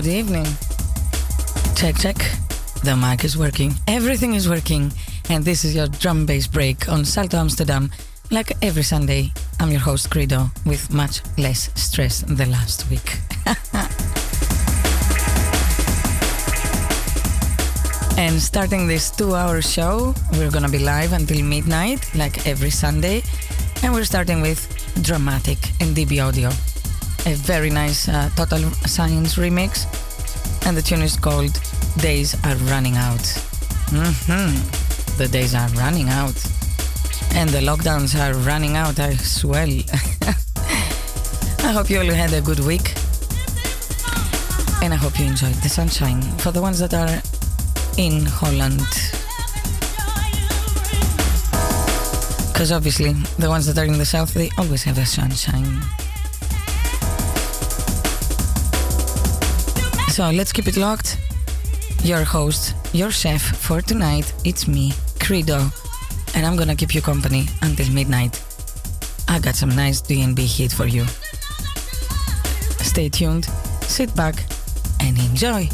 Good evening. Check, check. The mic is working. Everything is working. And this is your drum bass break on Salto Amsterdam. Like every Sunday, I'm your host, Credo, with much less stress than last week. and starting this two hour show, we're gonna be live until midnight, like every Sunday. And we're starting with Dramatic and DB Audio a very nice uh, Total Science remix, and the tune is called Days Are Running Out. Mm-hmm. The days are running out. And the lockdowns are running out as well. I hope you all had a good week. And I hope you enjoyed the sunshine. For the ones that are in Holland. Because obviously, the ones that are in the south, they always have the sunshine. So let's keep it locked. Your host, your chef for tonight, it's me, Credo, and I'm gonna keep you company until midnight. I got some nice DNB heat for you. Stay tuned, sit back, and enjoy.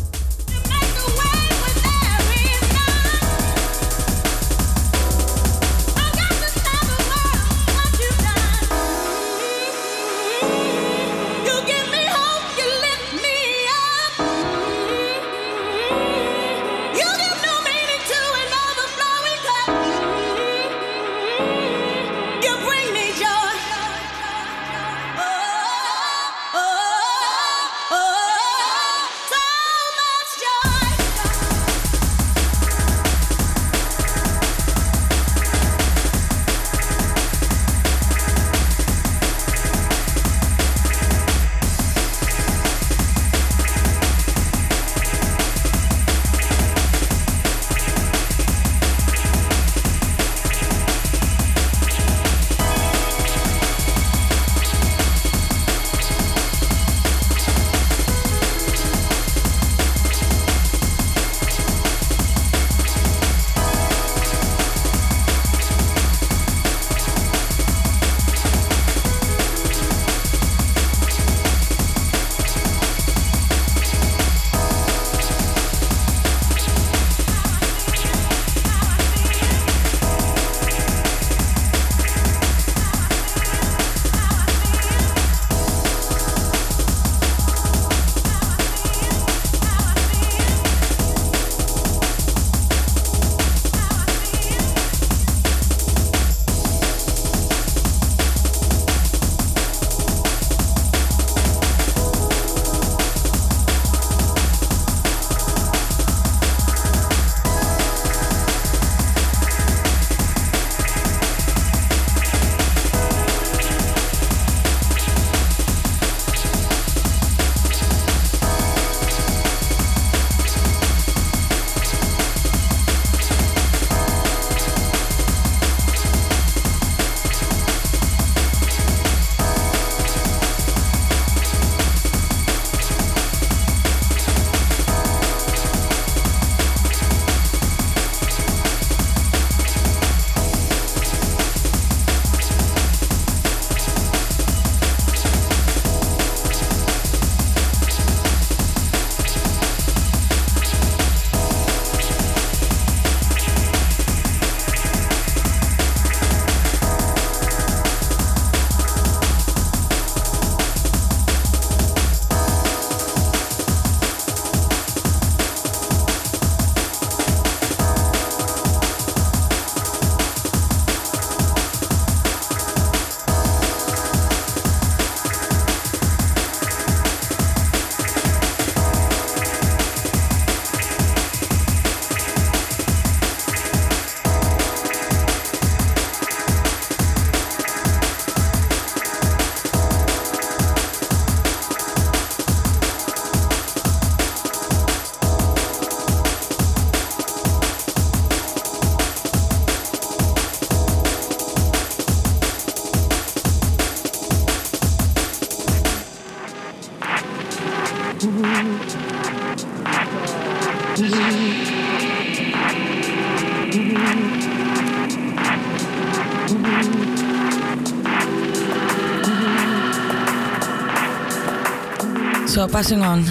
Passing on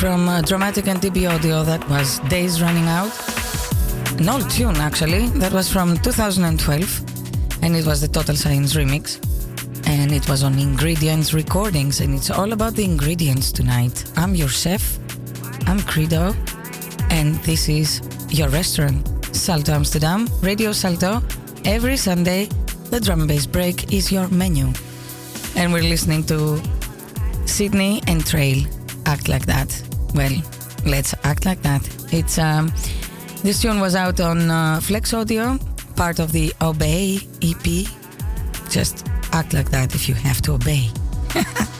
from uh, Dramatic and DB Audio. That was Days Running Out. An old tune, actually. That was from 2012, and it was the Total Science remix. And it was on Ingredients Recordings, and it's all about the ingredients tonight. I'm your chef, I'm Credo, and this is your restaurant, Salto Amsterdam, Radio Salto. Every Sunday, the drum and bass break is your menu. And we're listening to Sydney and Trail act like that. Well, let's act like that. It's um, this tune was out on uh, Flex Audio, part of the Obey EP. Just act like that if you have to obey.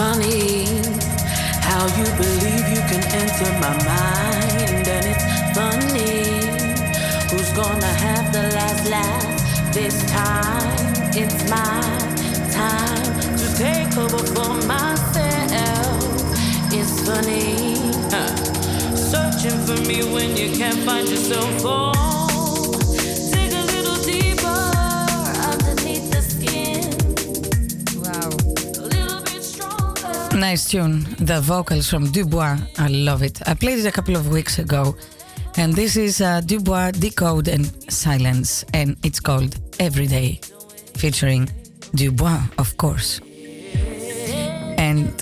funny how you believe you can enter my mind, and it's funny who's gonna have the last laugh this time. It's my time to take over for myself. It's funny huh. searching for me when you can't find yourself. Oh. Nice tune. The vocals from Dubois. I love it. I played it a couple of weeks ago. And this is uh, Dubois Decode and Silence. And it's called Everyday, featuring Dubois, of course. And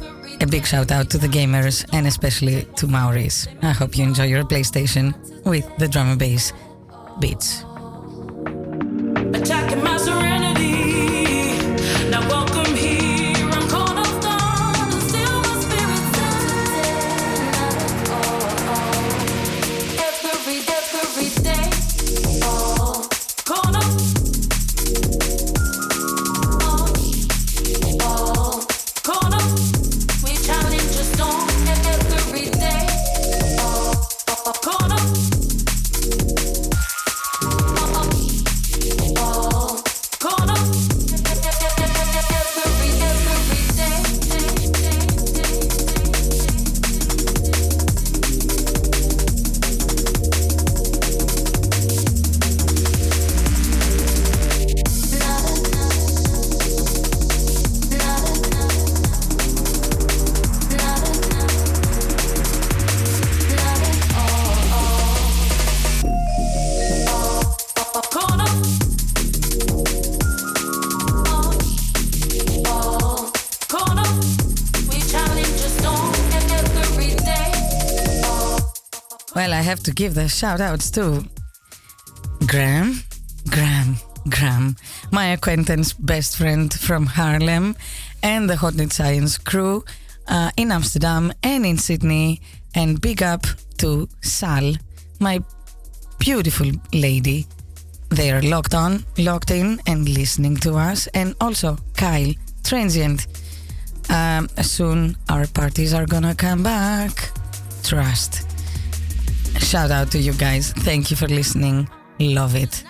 a big shout out to the gamers and especially to Maurice. I hope you enjoy your PlayStation with the drum and bass beats. To give the shout outs to Graham, Graham, Graham, my acquaintance, best friend from Harlem, and the Hot Net Science crew uh, in Amsterdam and in Sydney. And big up to Sal, my beautiful lady. They are locked on, locked in, and listening to us. And also Kyle, transient. Um, soon our parties are gonna come back. Trust. Shout out to you guys. Thank you for listening. Love it.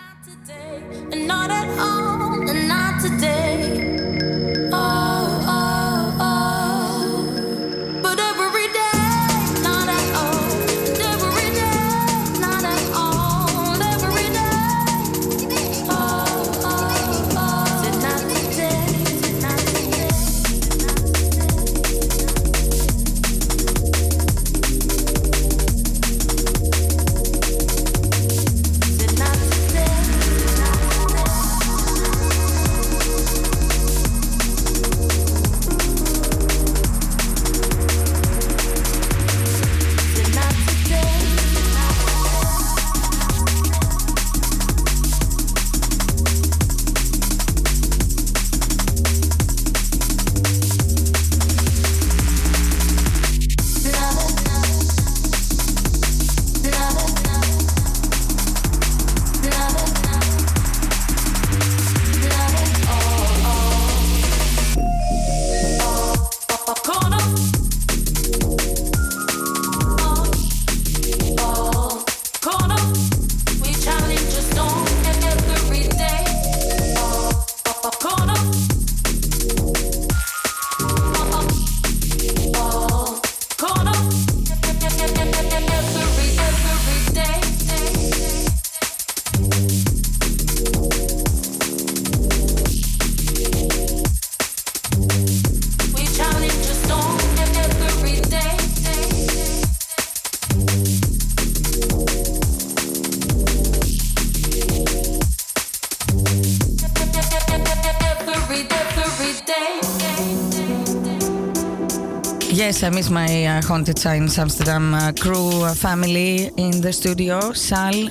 I miss my uh, Haunted Science Amsterdam uh, crew uh, family in the studio Sal,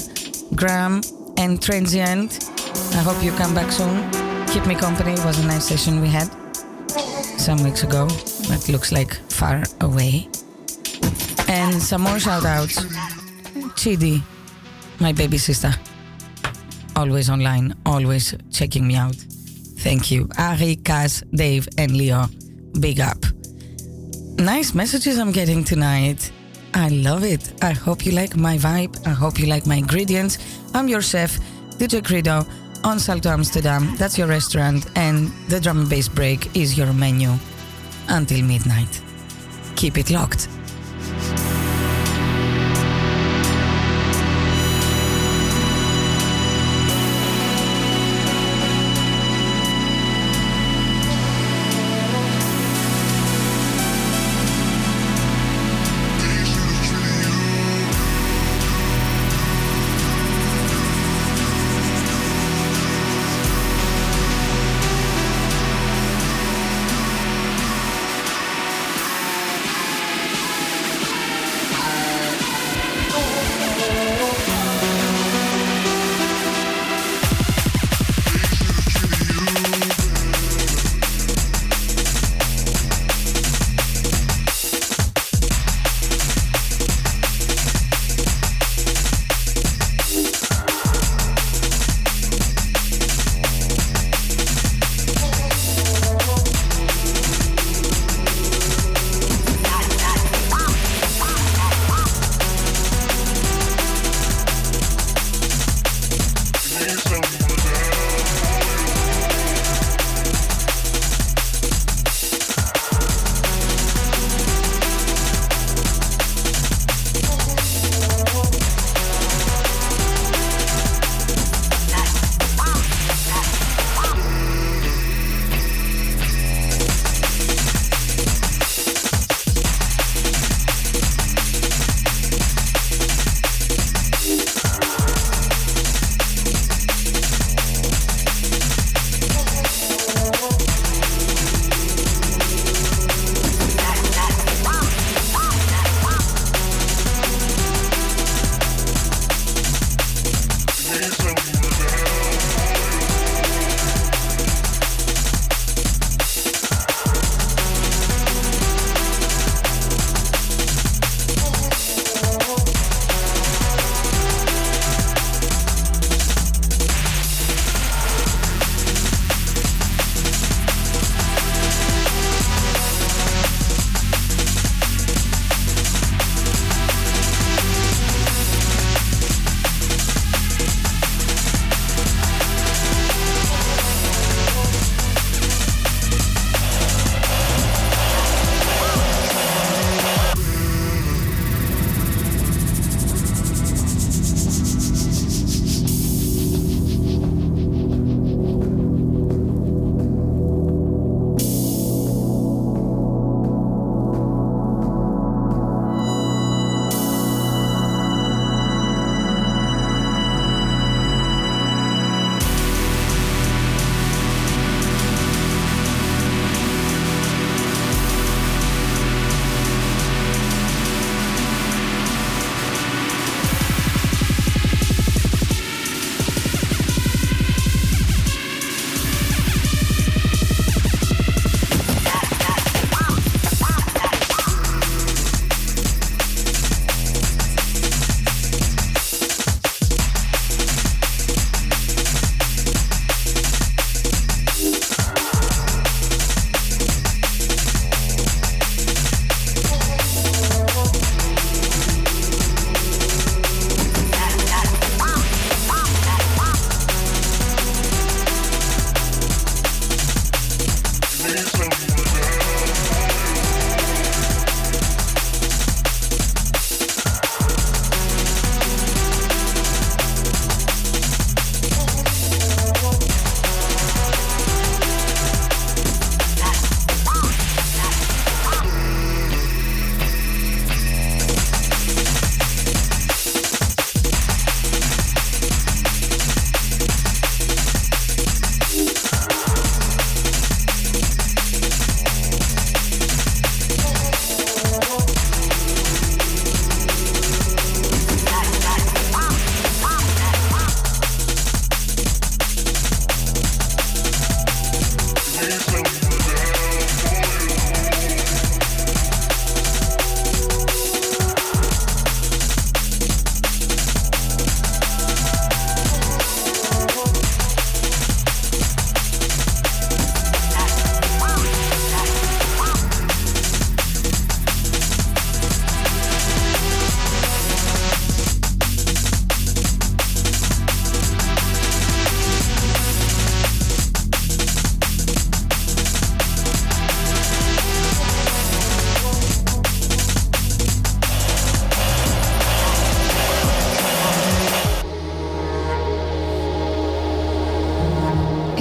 Graham, and Transient. I hope you come back soon. Keep me company. It was a nice session we had some weeks ago. That looks like far away. And some more shout outs. Chidi, my baby sister. Always online, always checking me out. Thank you. Ari, Kaz, Dave, and Leo. Big up nice messages I'm getting tonight. I love it. I hope you like my vibe. I hope you like my ingredients. I'm your chef, DJ Credo, on Salto Amsterdam. That's your restaurant, and the drum and bass break is your menu until midnight. Keep it locked.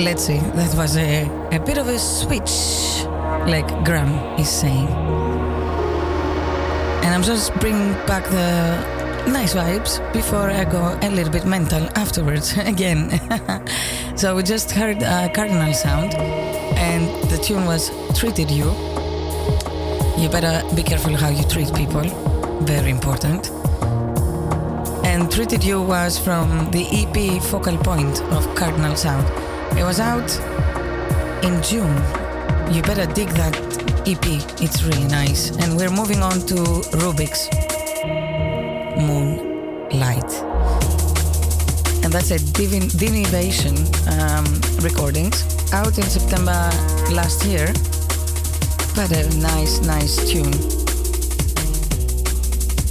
Let's see. That was a, a bit of a switch, like Graham is saying. And I'm just bringing back the nice vibes before I go a little bit mental afterwards again. so we just heard a Cardinal Sound, and the tune was Treated You. You better be careful how you treat people, very important. And Treated You was from the EP Focal Point of Cardinal Sound. It was out in June. You better dig that EP, it's really nice. And we're moving on to Rubik's Moonlight. And that's a Divin- um, recordings out in September last year. But a nice, nice tune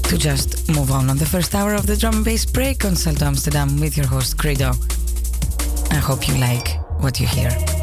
to just move on on the first hour of the drum and bass break on Salto Amsterdam with your host Credo. Hope you like what you hear.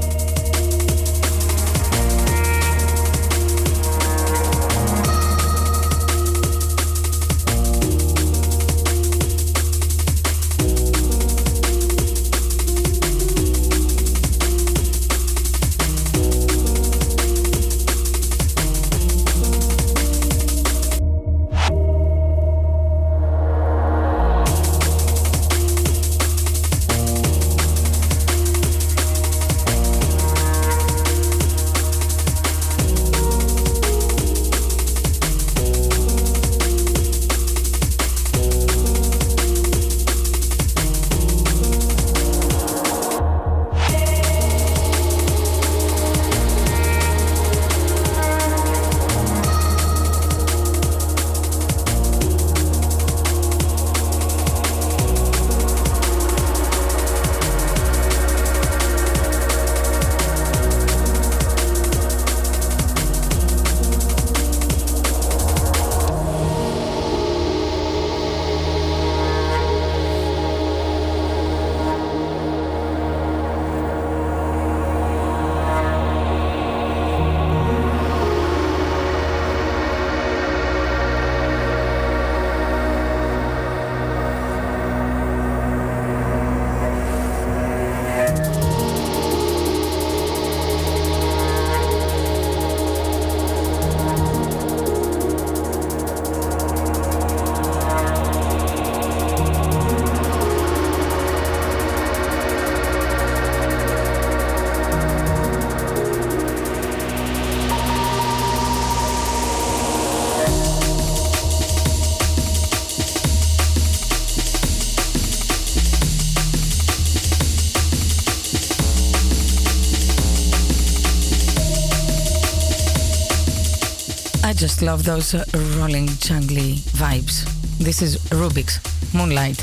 Love those rolling jungly vibes. This is Rubik's Moonlight.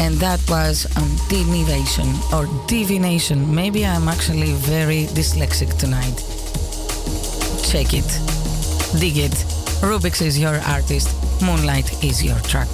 And that was um, Divination or Divination. Maybe I'm actually very dyslexic tonight. Check it. Dig it. Rubik's is your artist. Moonlight is your track.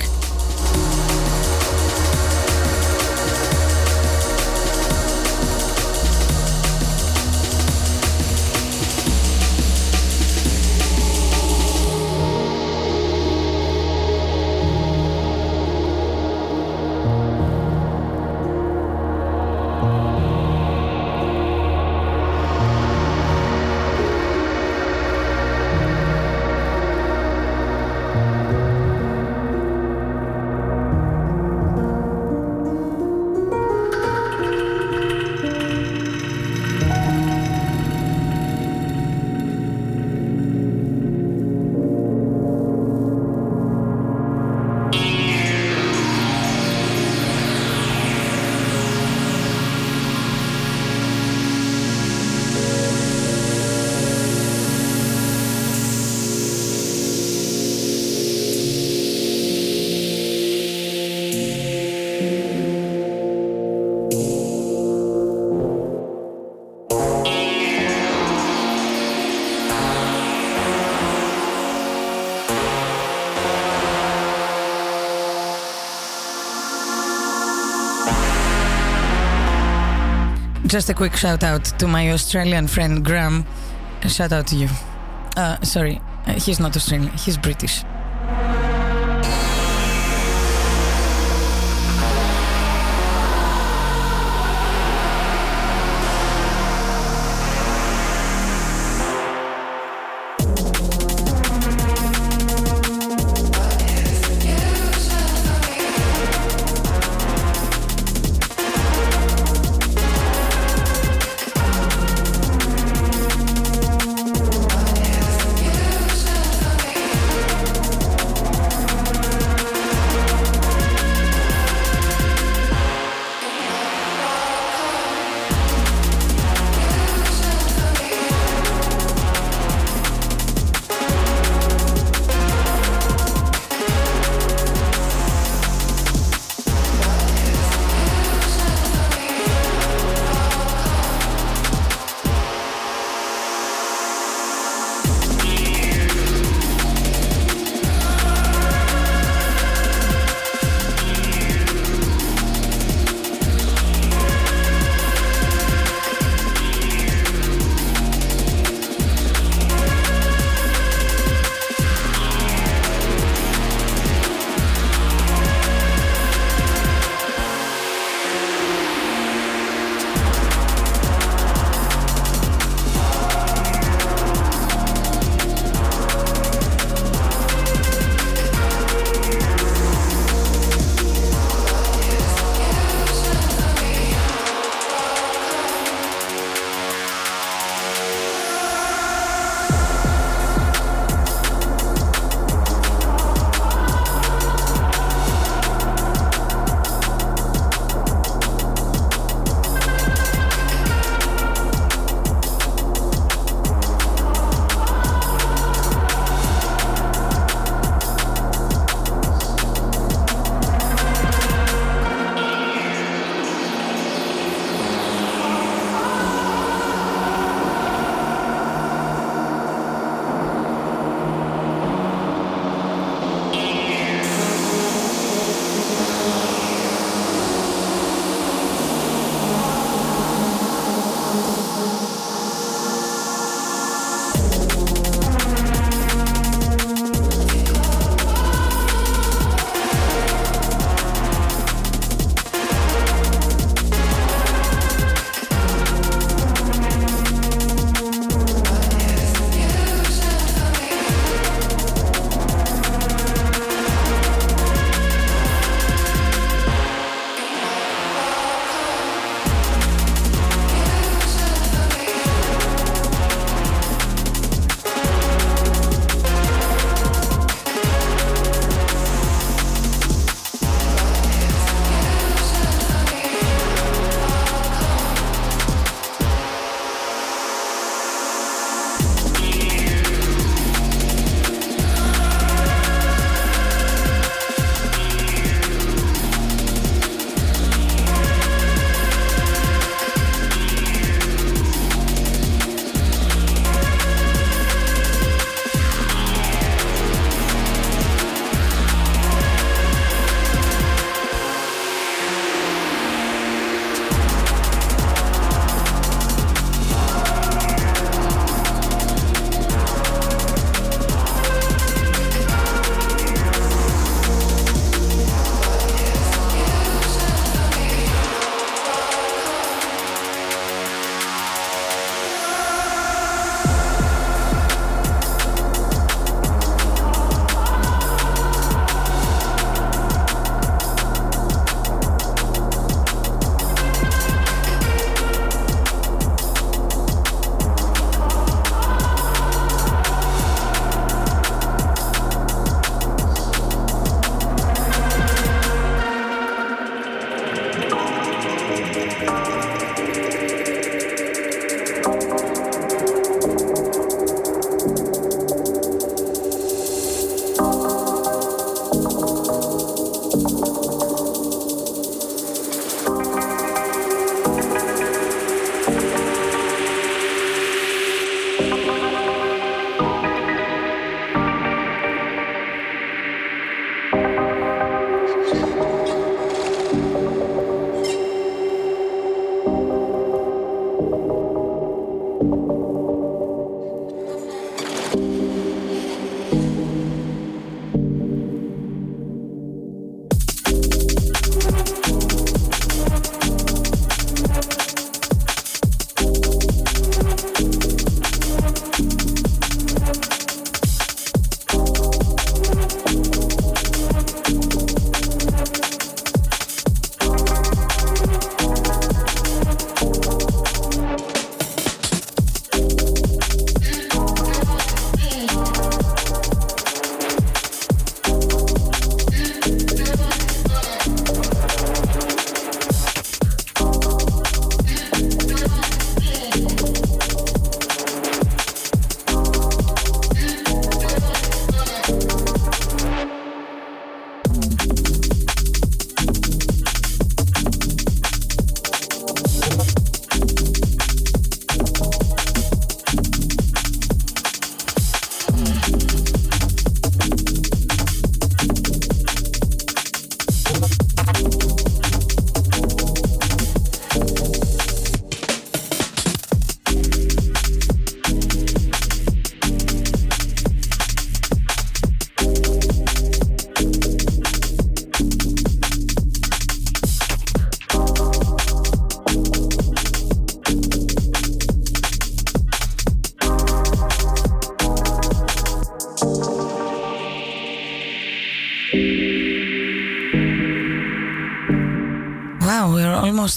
Just a quick shout out to my Australian friend Graham. Shout out to you. Uh, sorry, uh, he's not Australian, he's British.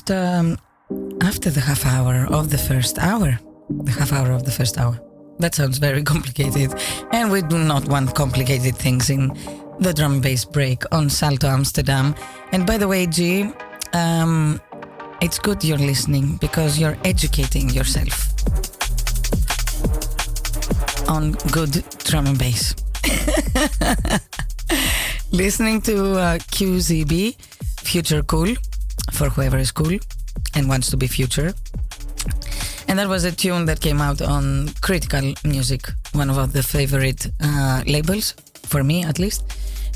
Almost um, after the half hour of the first hour. The half hour of the first hour. That sounds very complicated, and we do not want complicated things in the drum bass break on Salto Amsterdam. And by the way, G, um, it's good you're listening because you're educating yourself on good drum and bass. listening to uh, QZB, Future Cool, for whoever is cool and wants to be future. And that was a tune that came out on Critical Music, one of the favorite uh, labels, for me at least.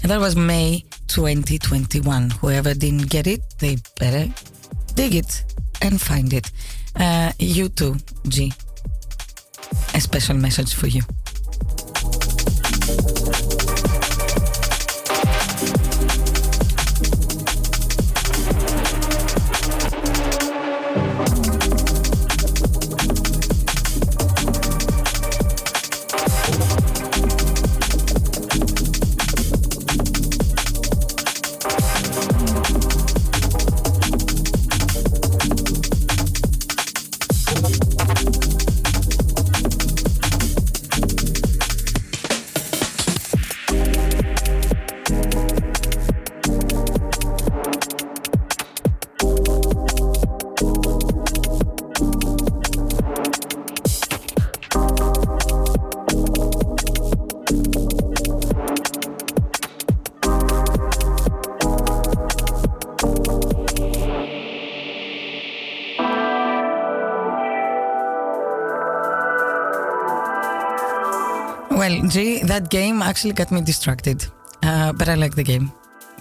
And that was May 2021. Whoever didn't get it, they better dig it and find it. Uh, you too, G. A special message for you. That game actually got me distracted, uh, but I like the game.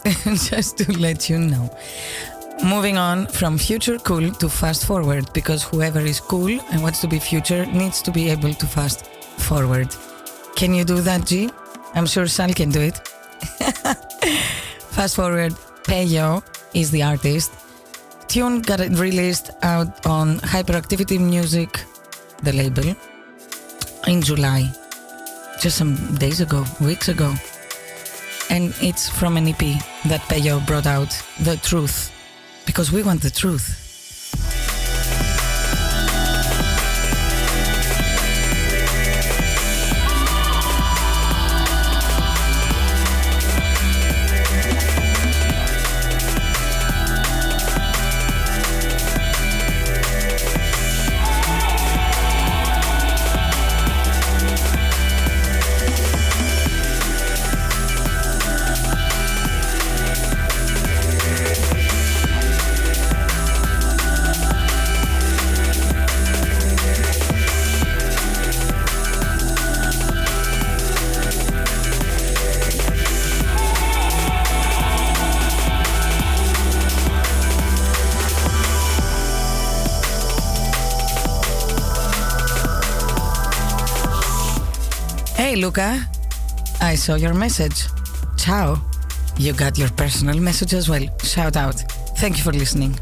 Just to let you know. Moving on from future cool to fast forward, because whoever is cool and wants to be future needs to be able to fast forward. Can you do that, G? I'm sure Sal can do it. fast forward, Peyo is the artist. Tune got it released out on Hyperactivity Music, the label, in July just some days ago, weeks ago. And it's from an EP that Peyo brought out, The Truth, because we want the truth. Luca. I saw your message. Ciao. You got your personal message as well. Shout out. Thank you for listening.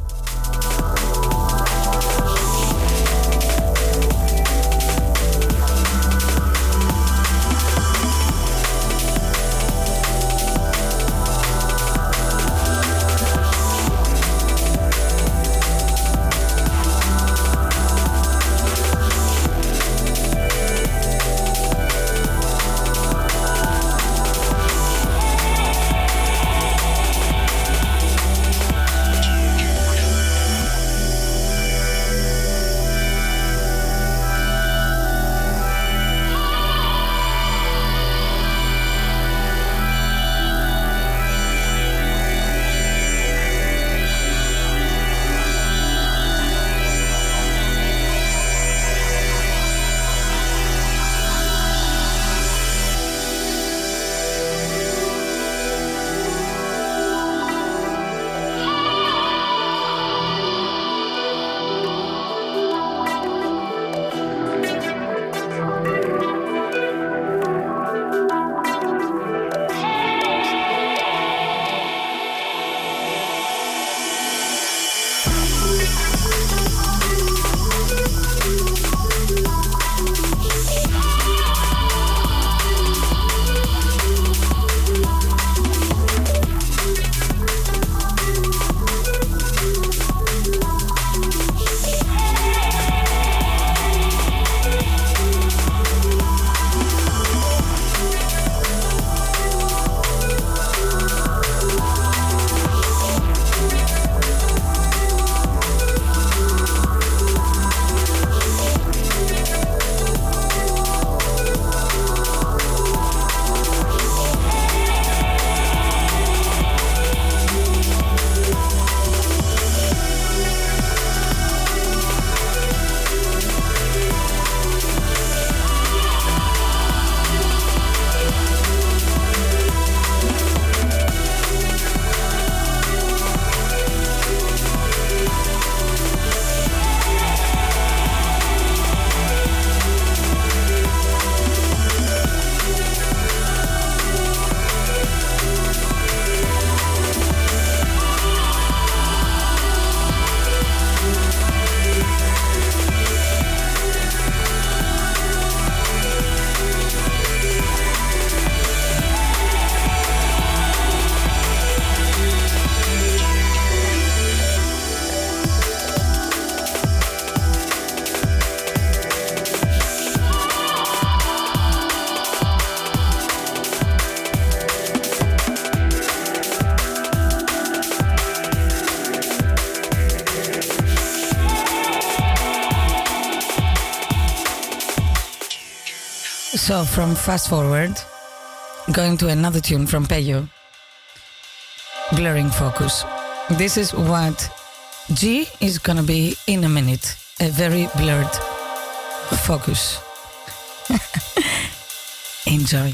So, from Fast Forward, going to another tune from Peyo, Blurring Focus. This is what G is gonna be in a minute. A very blurred focus. Enjoy.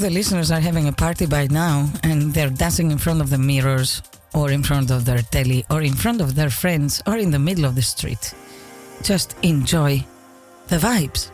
The listeners are having a party by now and they're dancing in front of the mirrors or in front of their telly or in front of their friends or in the middle of the street. Just enjoy the vibes.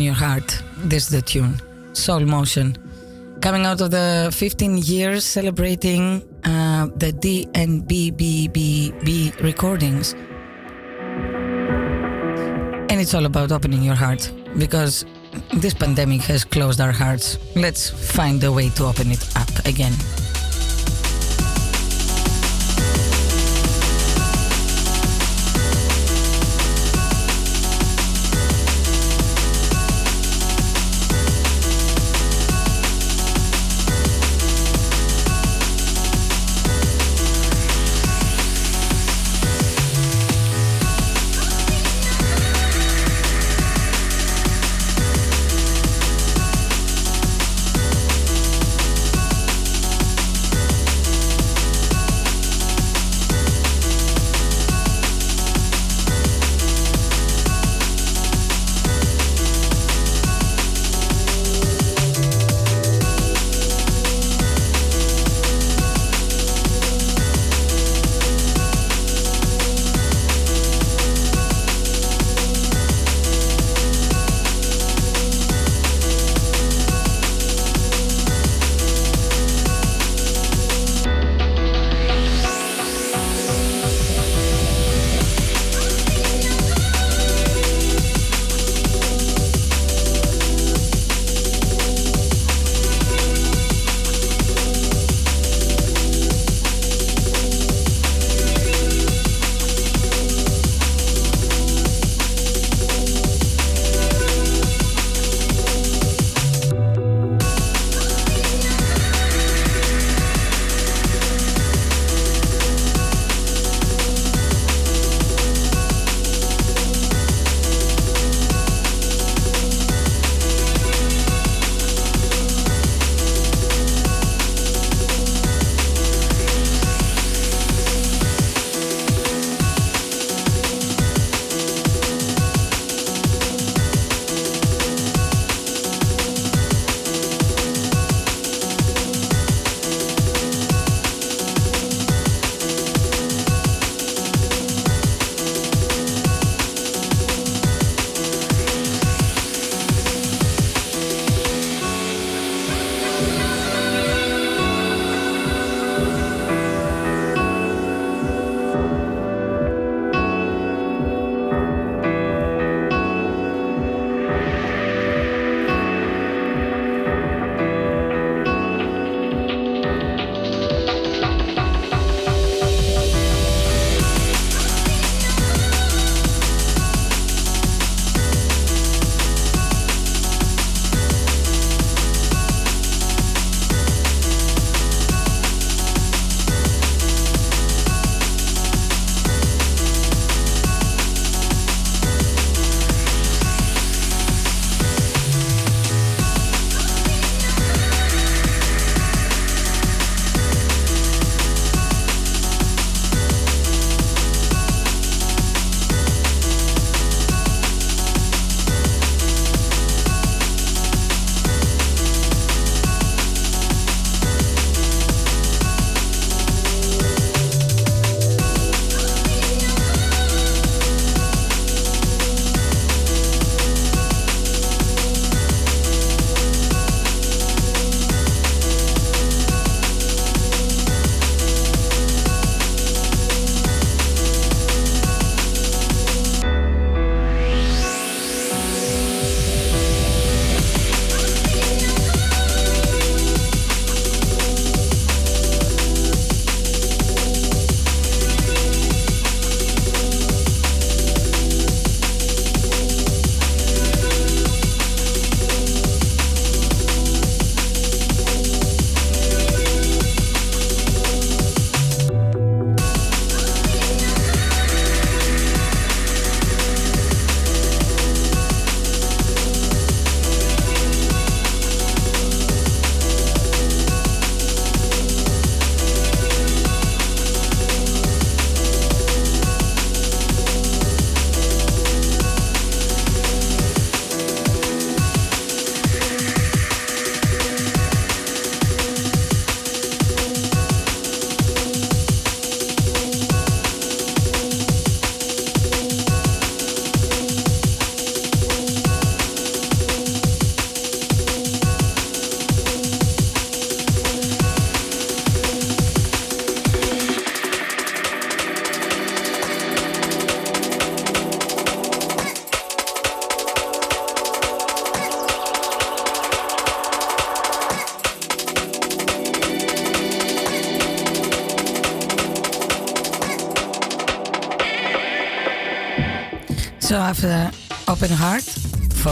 Open Your Heart. This is the tune. Soul Motion. Coming out of the 15 years celebrating uh, the DNBBBB recordings. And it's all about opening your heart because this pandemic has closed our hearts. Let's find a way to open it up again.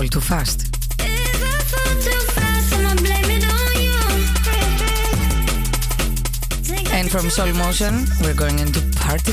Too Fast. And from Soul Motion, we're going into Party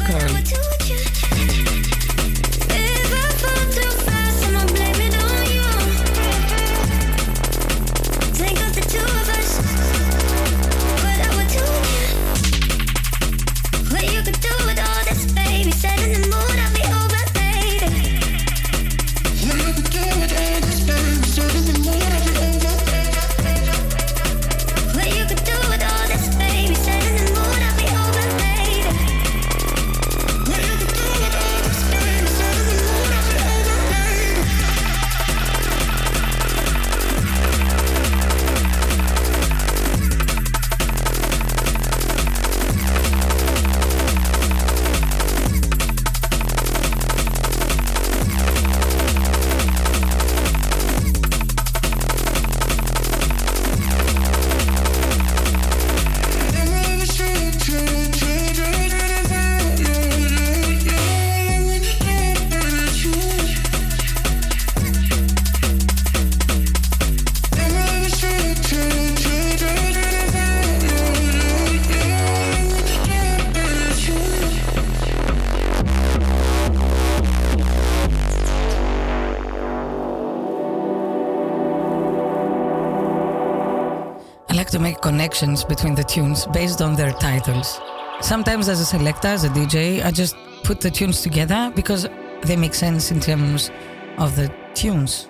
connections between the tunes based on their titles. Sometimes, as a selector, as a DJ, I just put the tunes together because they make sense in terms of the tunes,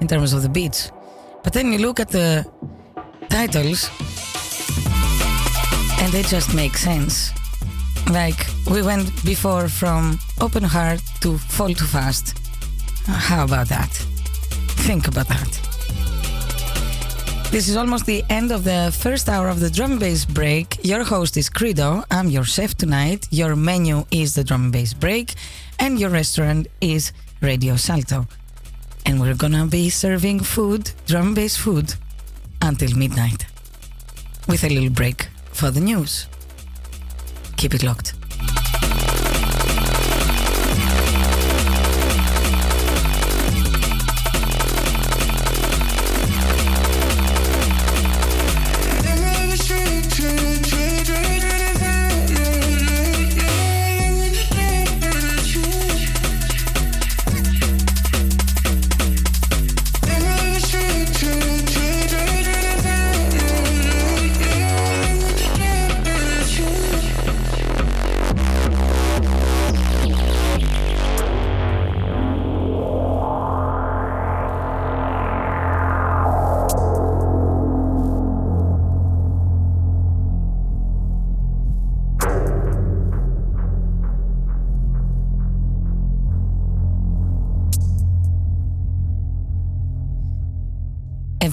in terms of the beats. But then you look at the titles and they just make sense. Like we went before from Open Heart to Fall Too Fast. How about that? Think about that. This is almost the end of the first hour of the drum and bass break. Your host is Credo. I'm your chef tonight. Your menu is the drum and bass break, and your restaurant is Radio Salto. And we're gonna be serving food, drum and bass food, until midnight, with a little break for the news. Keep it locked.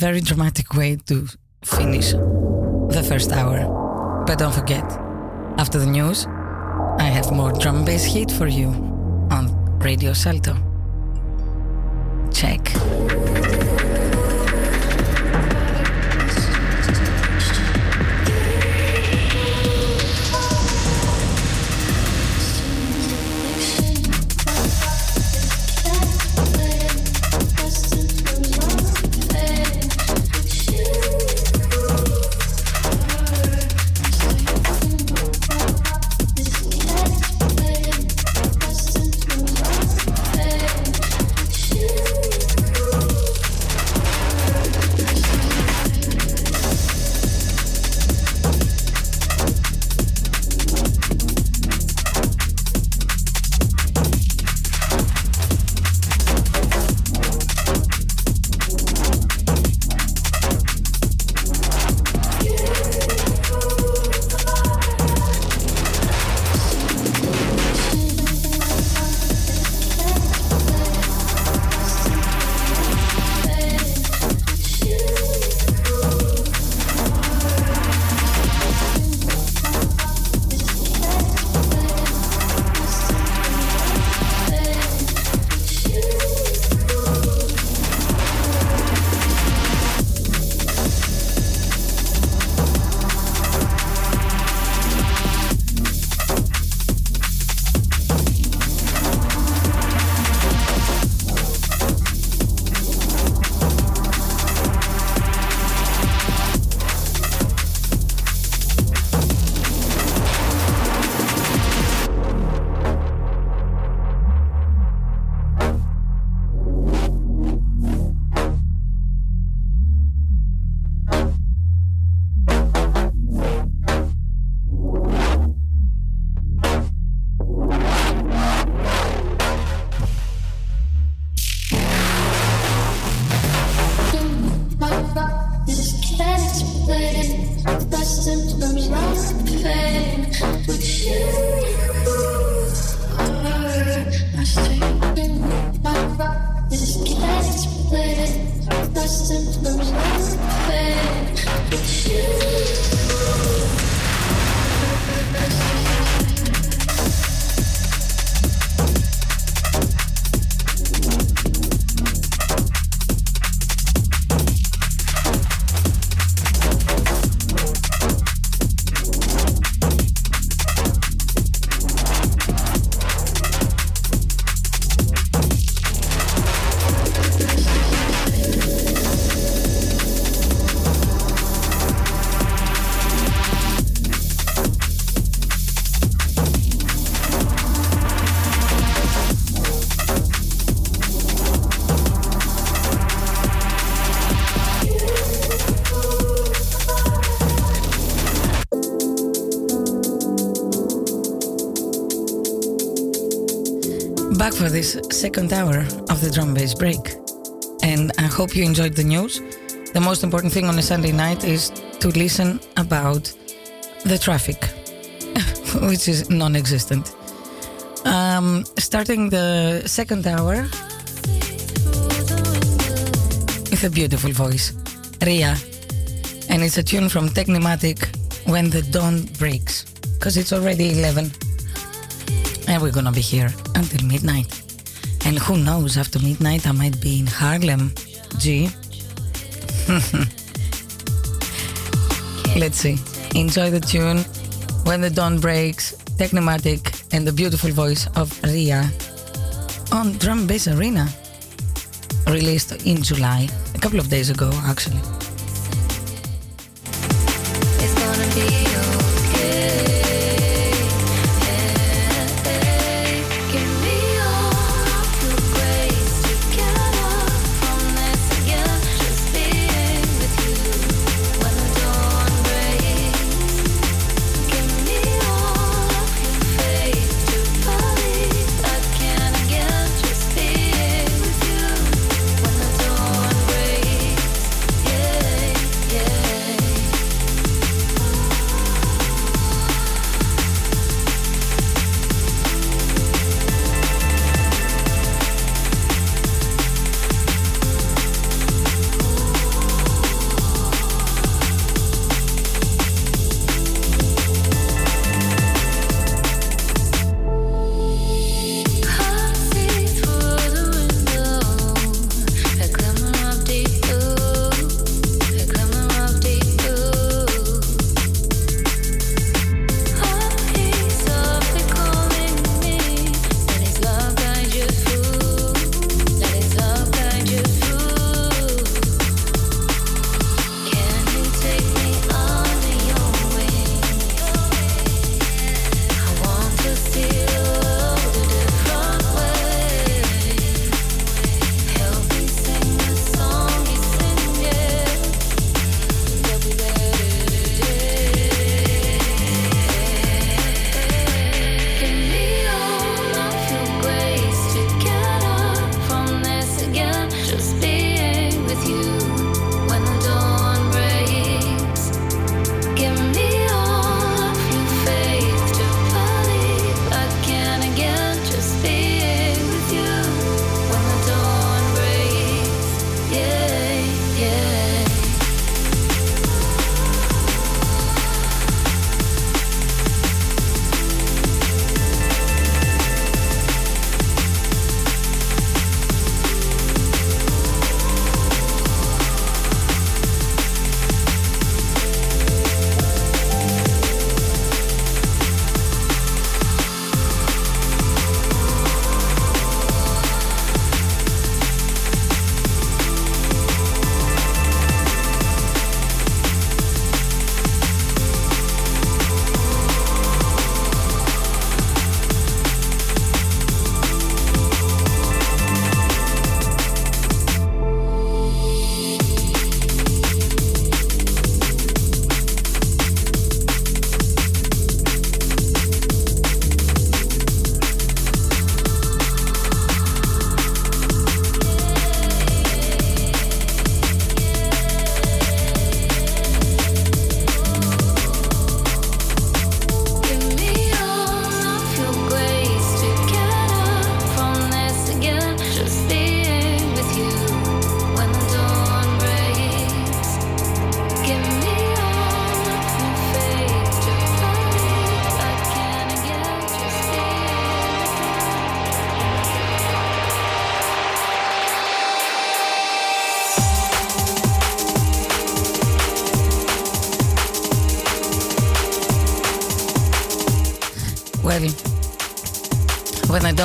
Very dramatic way to finish the first hour. But don't forget, after the news, I have more drum bass heat for you on Radio Salto. Check. For this second hour of the drum bass break. And I hope you enjoyed the news. The most important thing on a Sunday night is to listen about the traffic, which is non existent. Um, starting the second hour with a beautiful voice, Ria. And it's a tune from Technimatic When the Dawn Breaks, because it's already 11 and we're gonna be here until midnight. And who knows, after midnight I might be in Harlem. G. Let's see. Enjoy the tune When the Dawn Breaks, Technimatic, and the beautiful voice of Ria on Drum Bass Arena, released in July, a couple of days ago actually.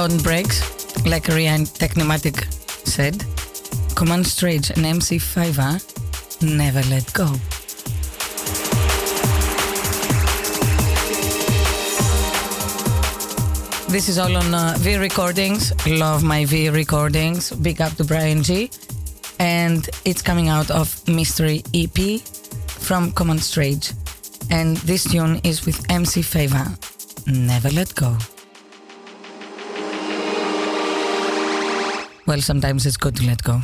Dawn breaks, like Rian Technimatic said, Command Strange and MC5 never let go. This is all on uh, V Recordings. Love my V Recordings. Big up to Bryan Gee. And it's coming out of Mystery EP from Command Strange. And this tune is with MC Favor. Never let go. Well, sometimes it's good to let go.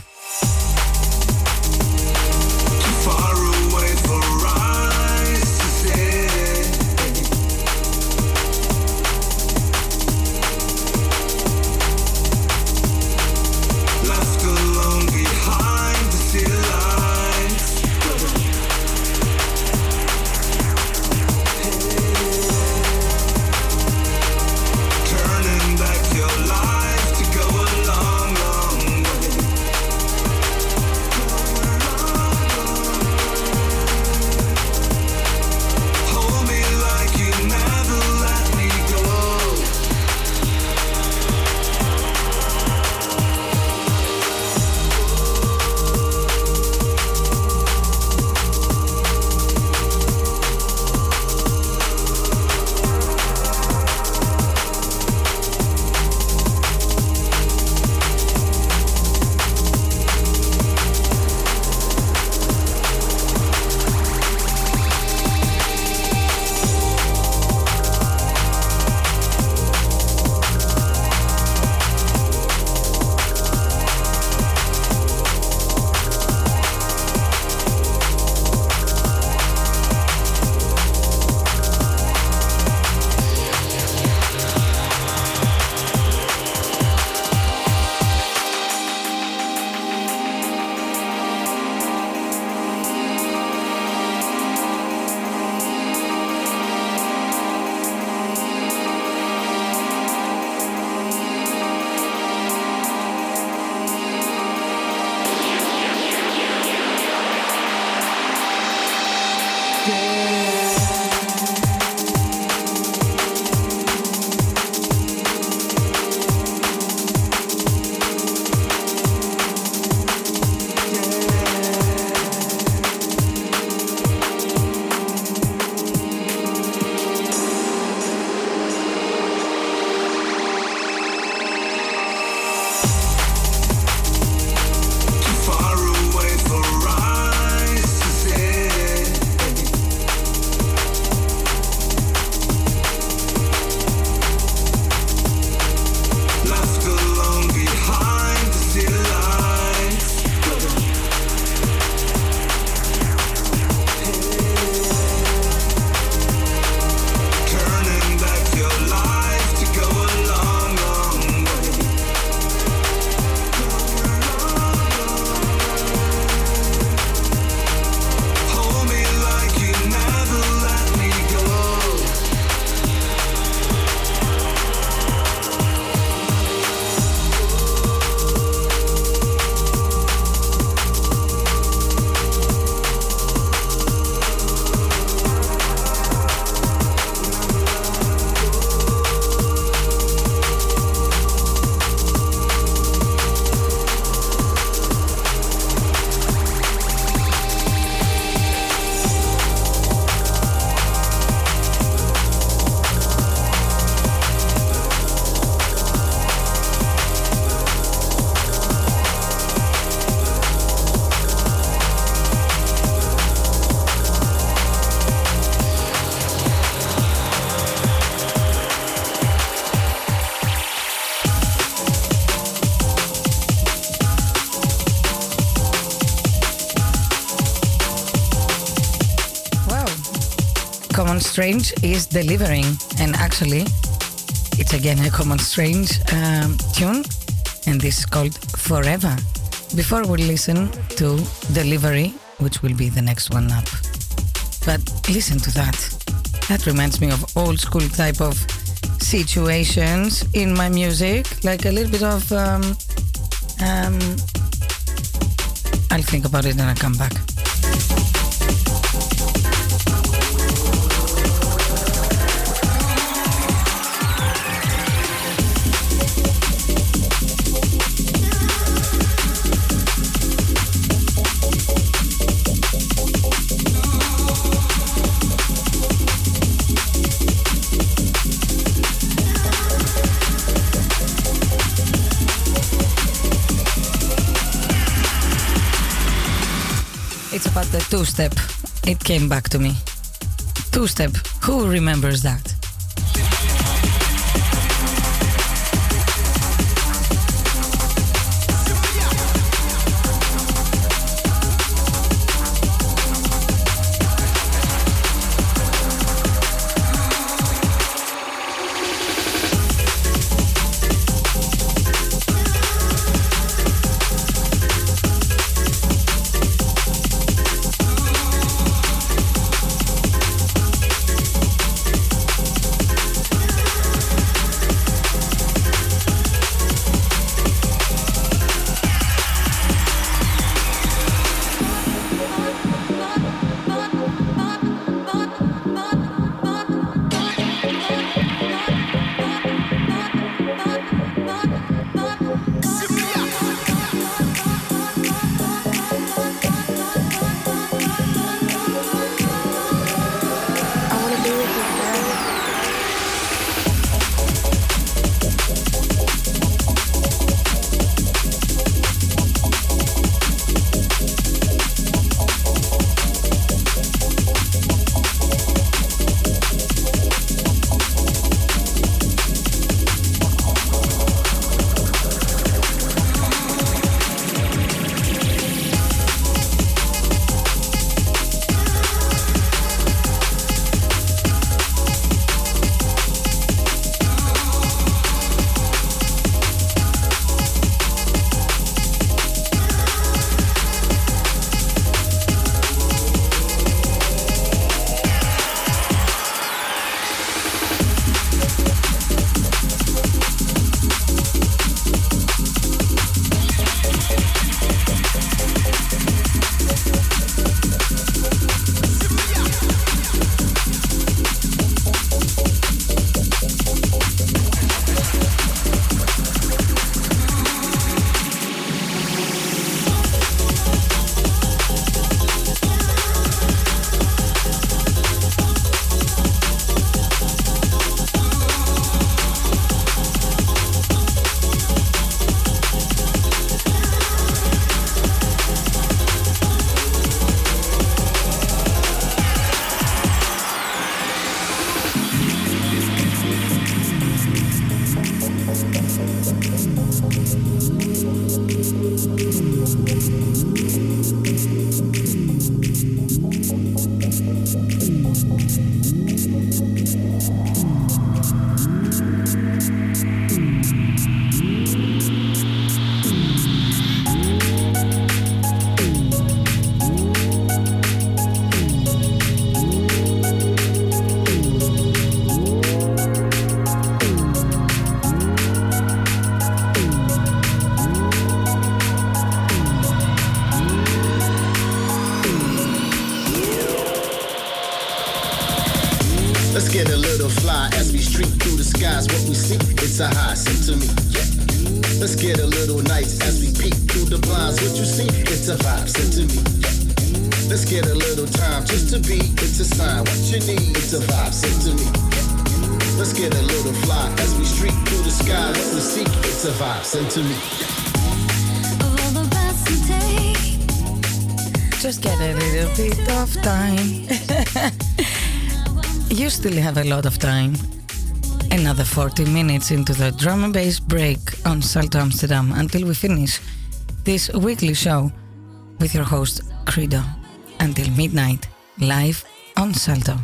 Strange is delivering, and actually, it's again a Command Strange um, tune, and this is called Forever. Before we listen to Delivery, which will be the next one up, but listen to that. That reminds me of old school type of situations in my music, like a little bit of. Um, um, I'll think about it and I'll come back. Two step. It came back to me. Two step. Who remembers that? A lot of time. Another 40 minutes into the drum and bass break on Salto Amsterdam until we finish this weekly show with your host Credo until midnight live on Salto.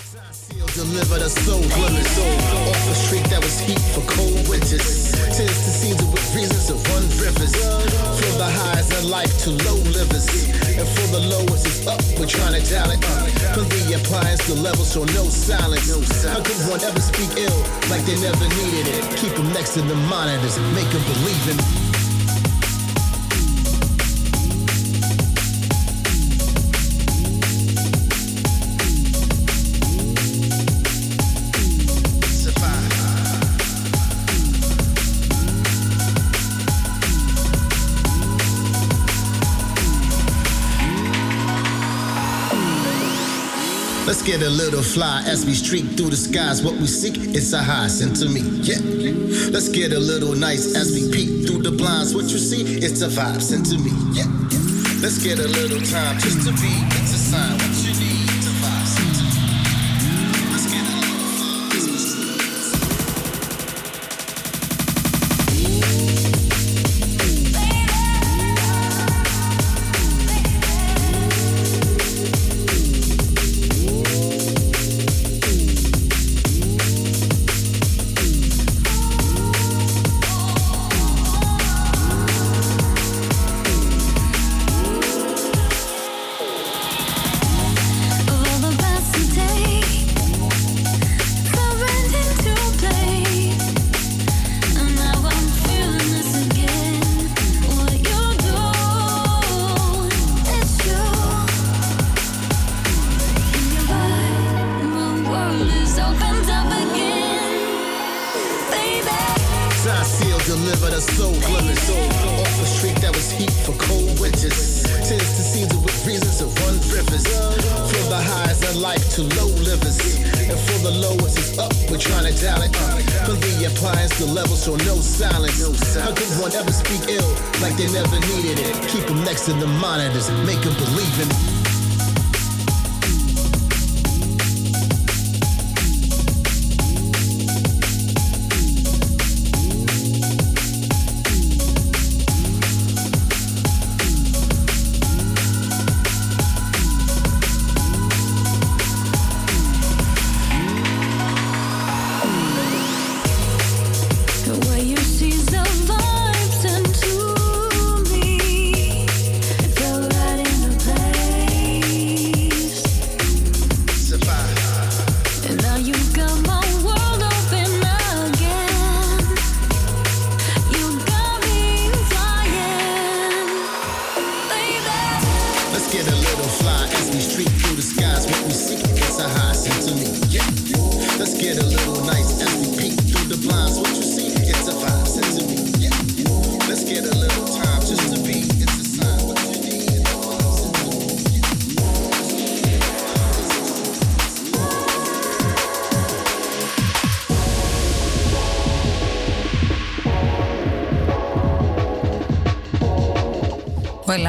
Deliver the soul off a street that was heat for cold winters. Tends to seasons with reasons to run rivers. From the highs of life to low livers. And for the lowest is up, we're trying to dial it up. From the appliance to levels, so no silence. How could one ever speak ill like they never needed it? Keep them next to the monitors and make them believe in Let's get a little fly as we streak through the skies. What we seek, it's a high, sent to me. Yeah. Let's get a little nice as we peek through the blinds. What you see, it's a vibe, sent to me. Yeah. Let's get a little time just to be. It's a sign.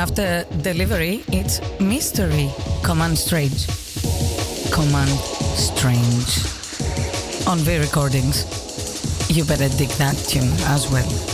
After delivery, it's mystery. Command strange. Command strange. On V recordings. You better dig that tune as well.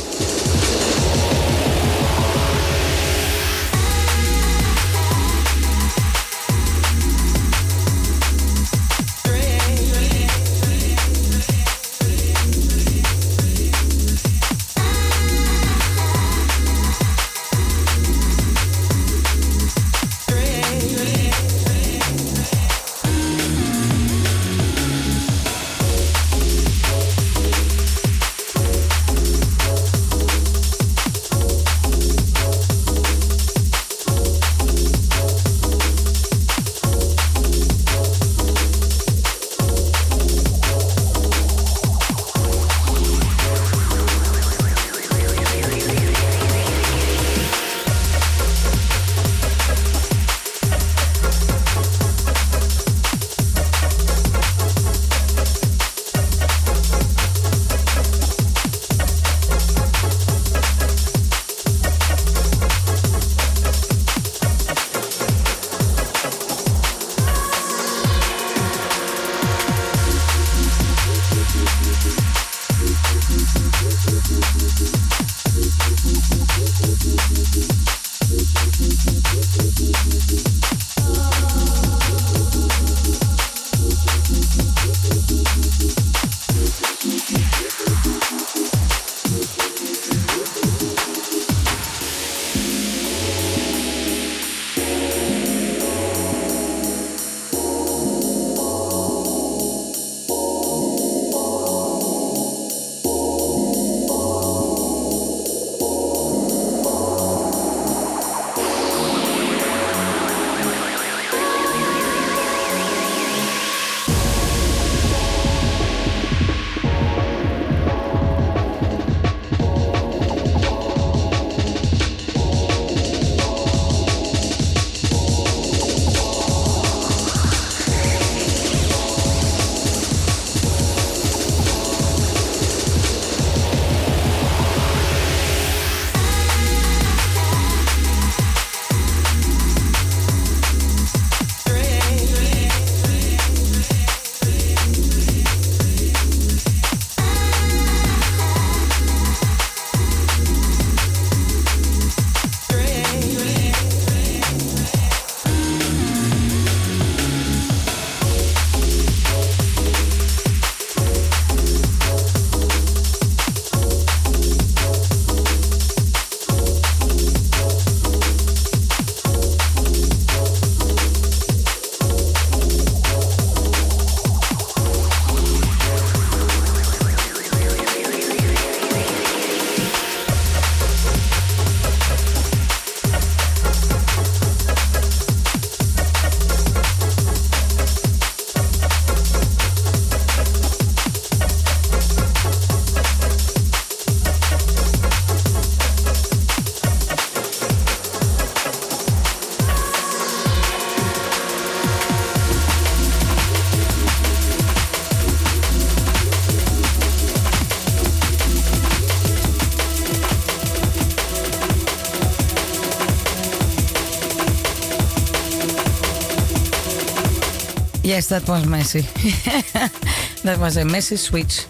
Yes, that was messy. that was a messy switch,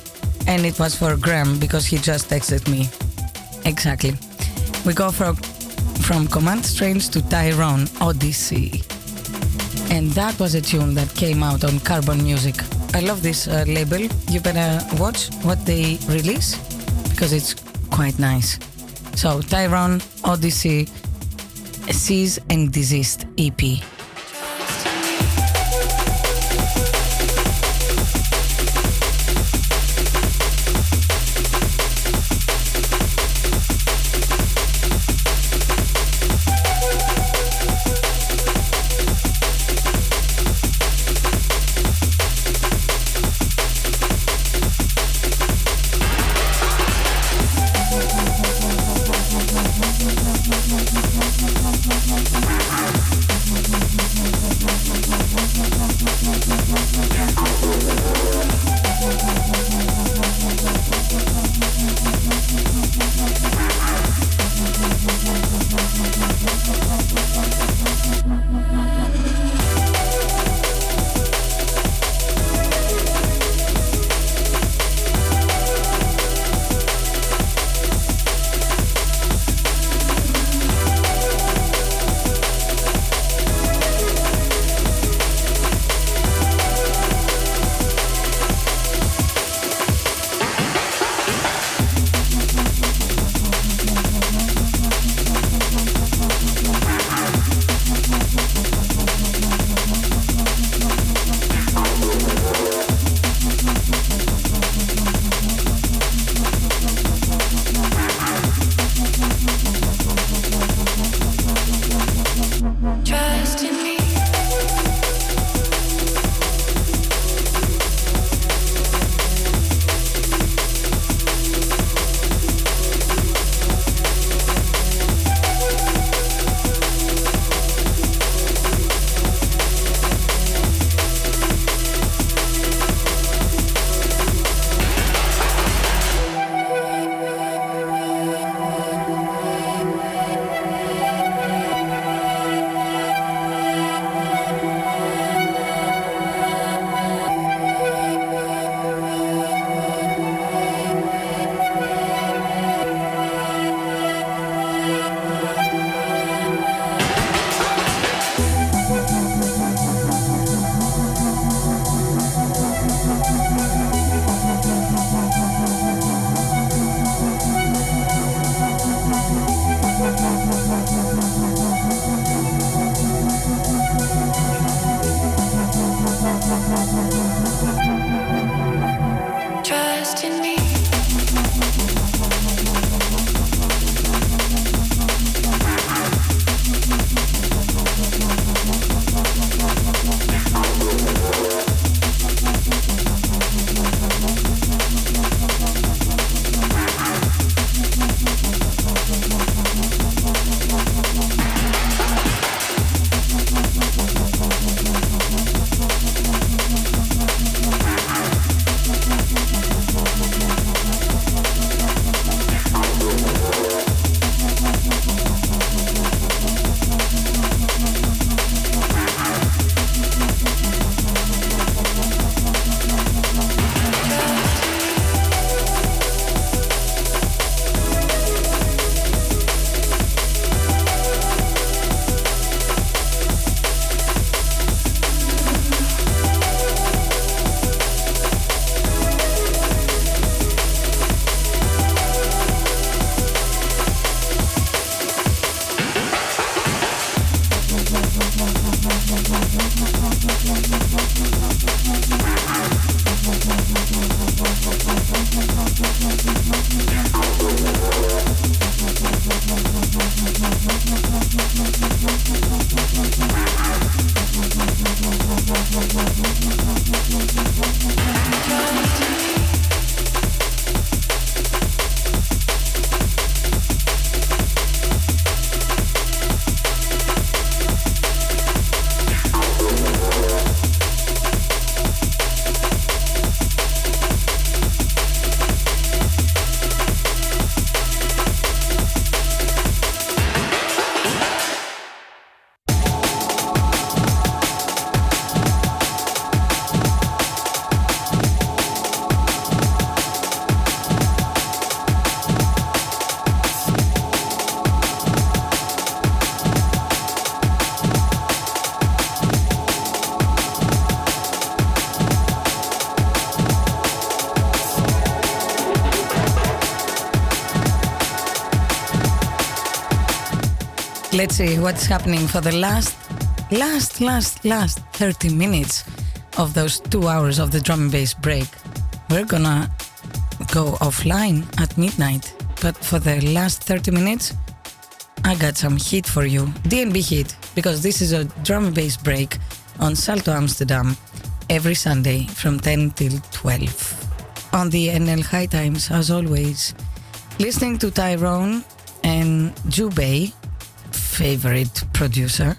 and it was for Graham because he just texted me. Exactly. We go from from Command Strange to Tyrone Odyssey, and that was a tune that came out on Carbon Music. I love this uh, label. You better watch what they release because it's quite nice. So Tyrone Odyssey, Cease and Desist EP. Let's see what's happening for the last, last, last, last 30 minutes of those two hours of the drum and bass break. We're gonna go offline at midnight, but for the last 30 minutes, I got some heat for you. DNB heat, because this is a drum and bass break on Salto Amsterdam every Sunday from 10 till 12. On the NL High Times, as always, listening to Tyrone and Jubei, favorite producer,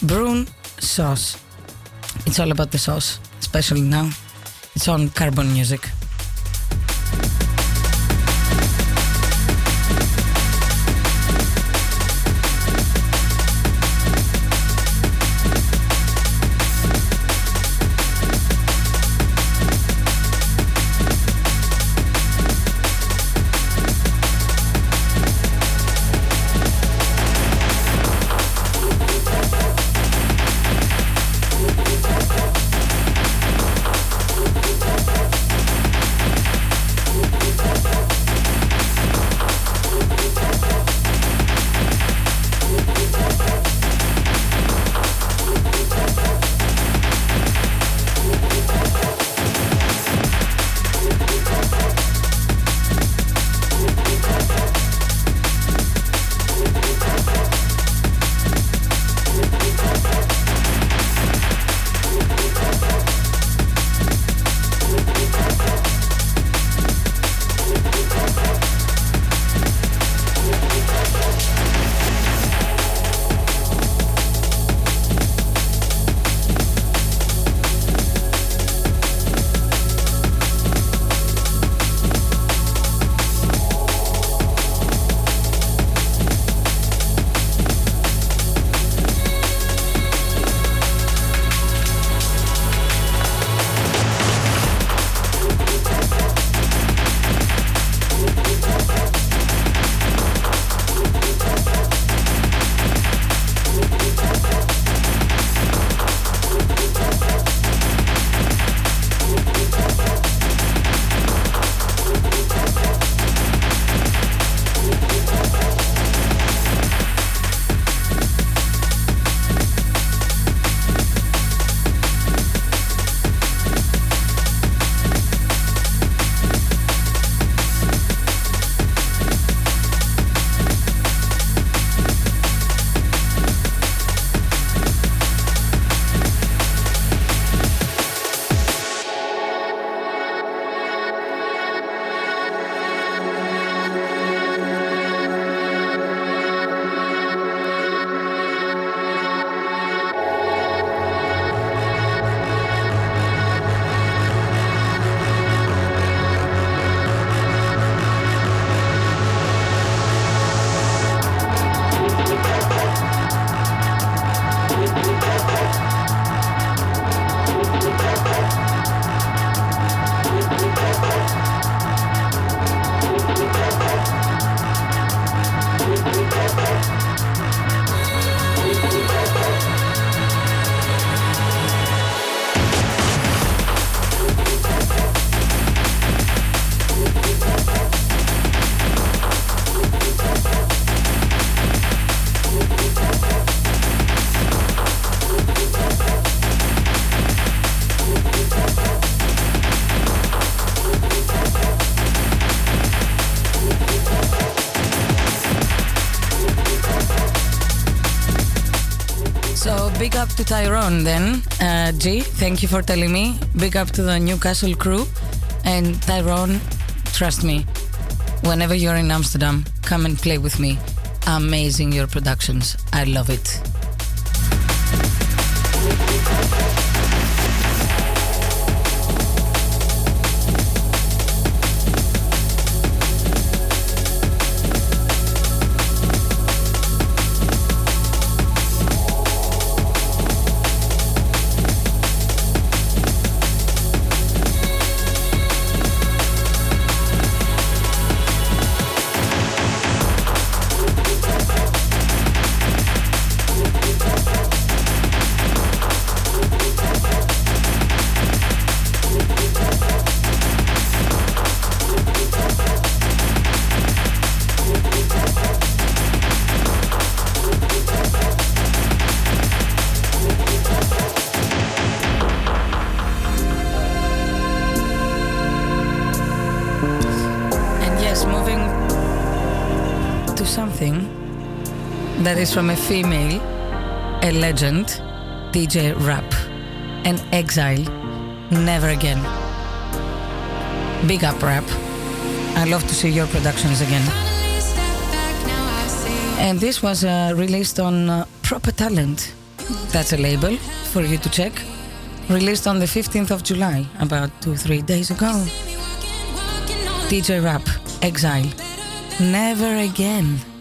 Brune Sauce. It's all about the sauce, especially now. It's on Carbon Music. To Tyrone then. Uh, G, thank you for telling me. Big up to the Newcastle crew. And Tyrone, trust me, whenever you're in Amsterdam, come and play with me. Amazing your productions. I love it. Is from a female, a legend, DJ Rap, an Exile, Never Again. Big up, Rap. I love to see your productions again. And this was uh, released on uh, Proper Talent. That's a label for you to check. Released on the 15th of July, about two, three days ago. DJ Rap, Exile, Never Again.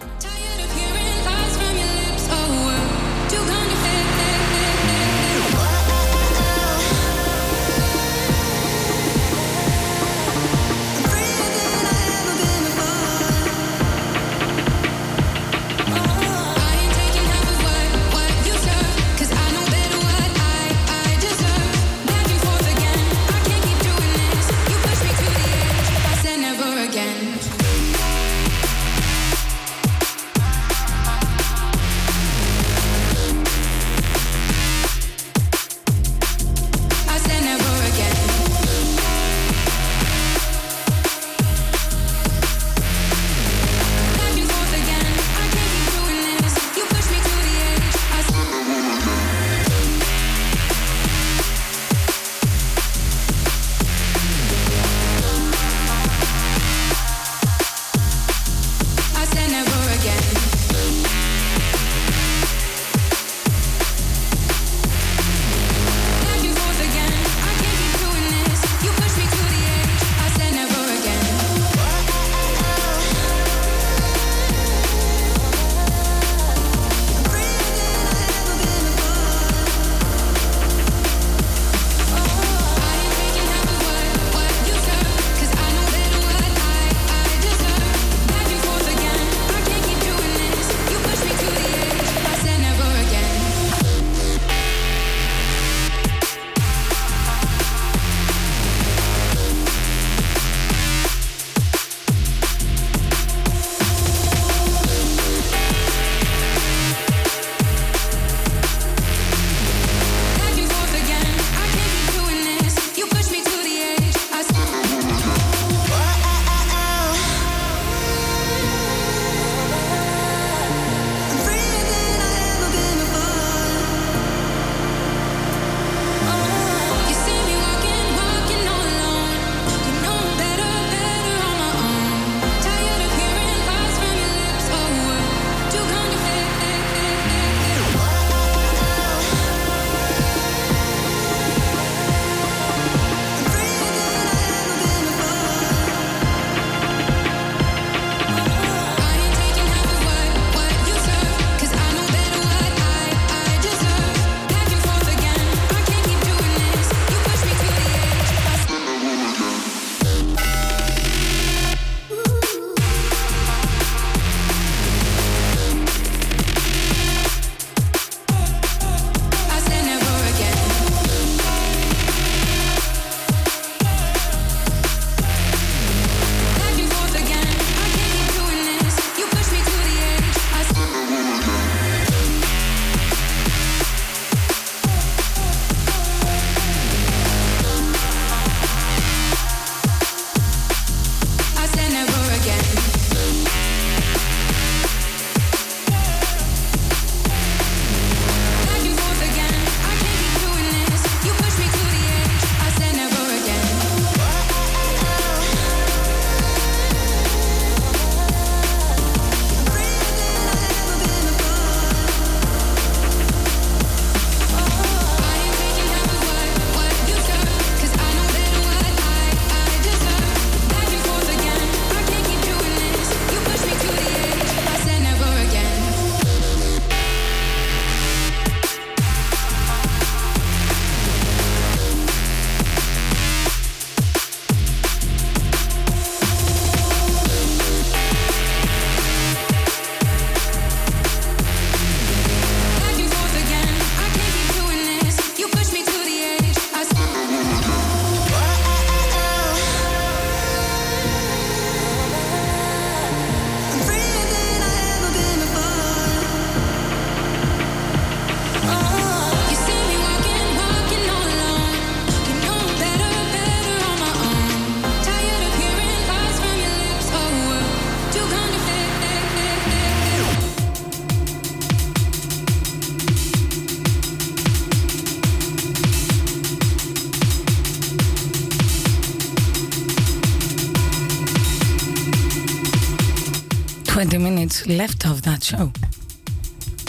That show.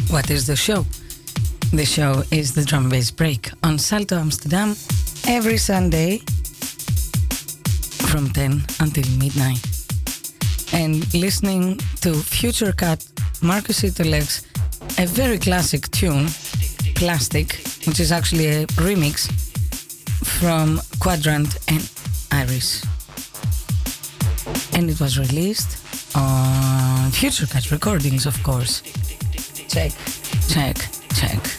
What is the show? The show is the drum bass break on Salto Amsterdam every Sunday from 10 until midnight. And listening to Future Cut Marcus Intalex, a very classic tune, Plastic, which is actually a remix from Quadrant and Iris. And it was released on Future Cut Recordings, of course. Check, check, check.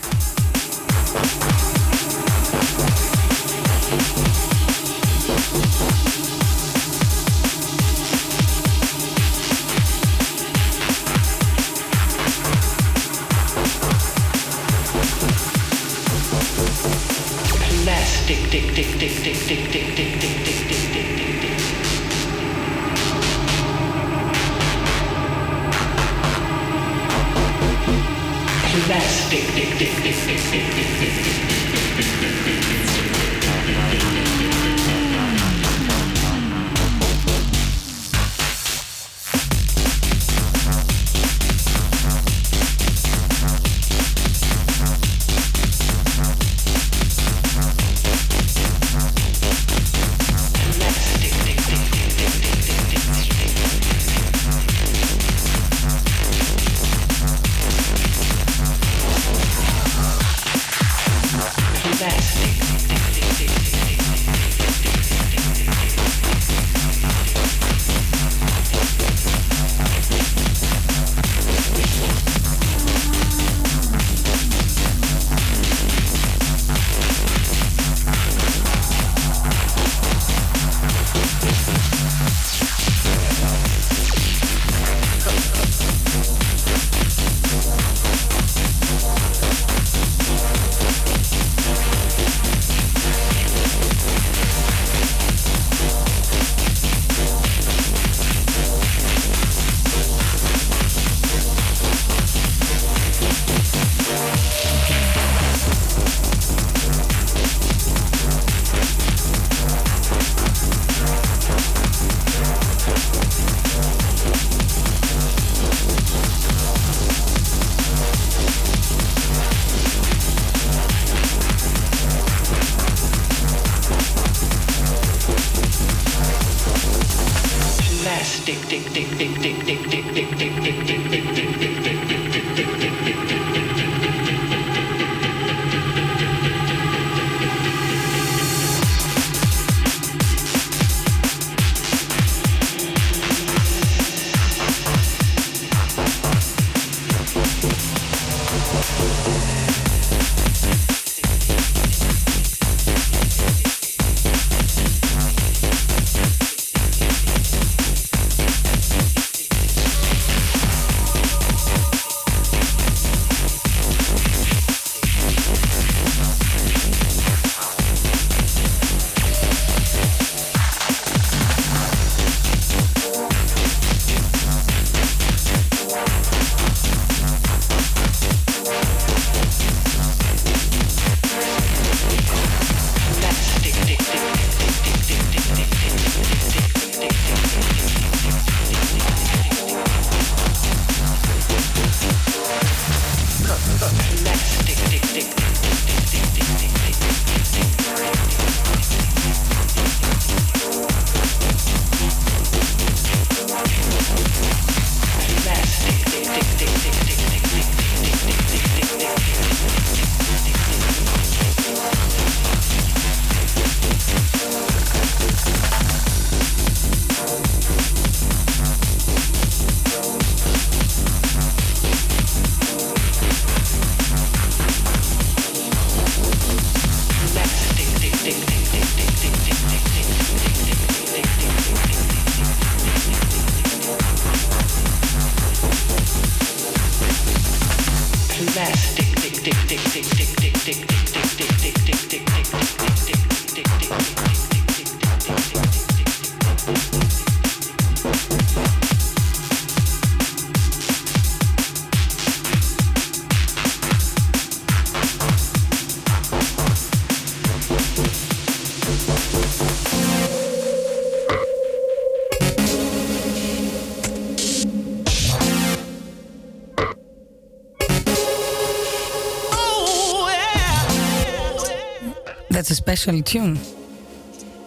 Special tune.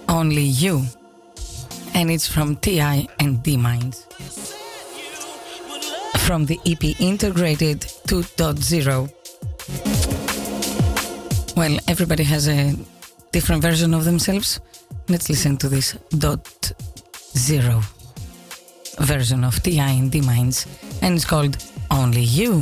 Only You. And it's from TI and D Minds. From the EP Integrated 2.0. Well, everybody has a different version of themselves. Let's listen to this dot zero version of TI and D Minds, and it's called Only You.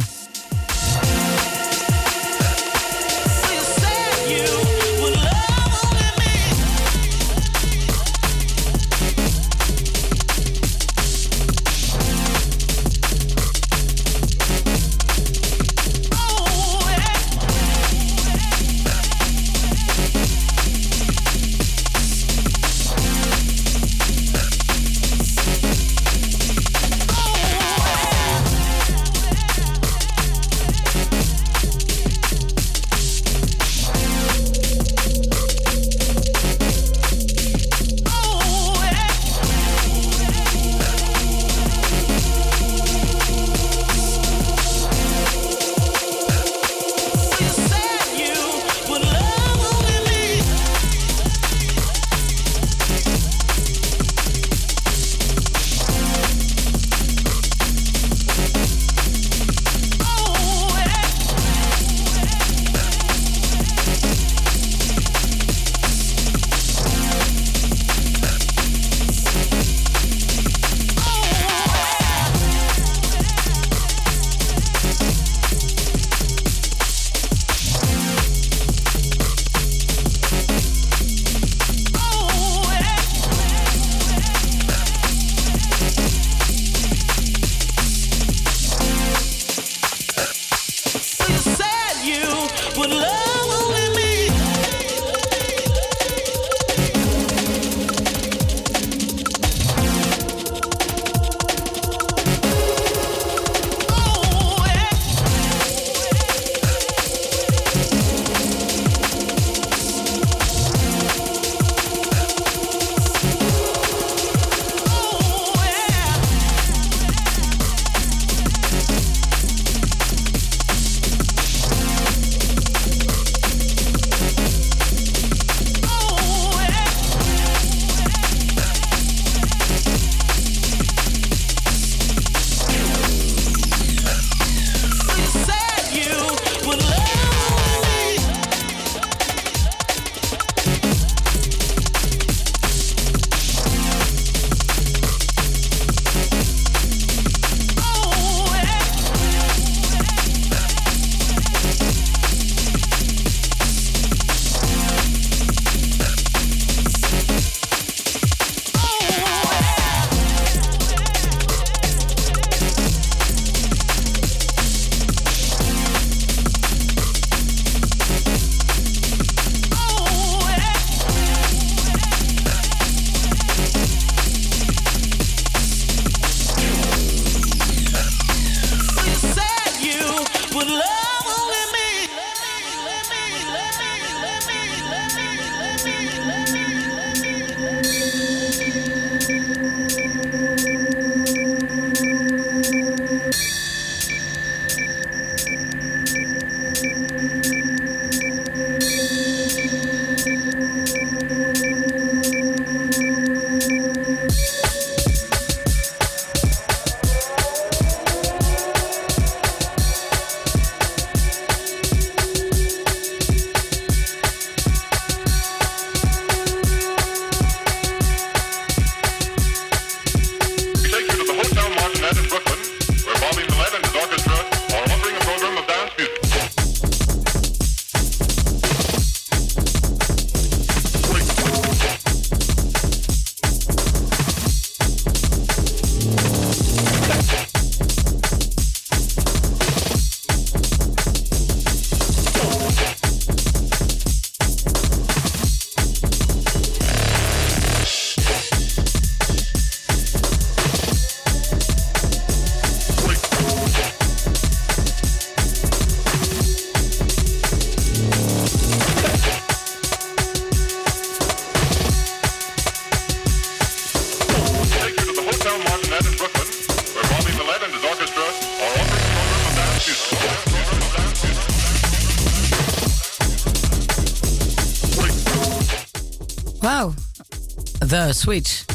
The switch.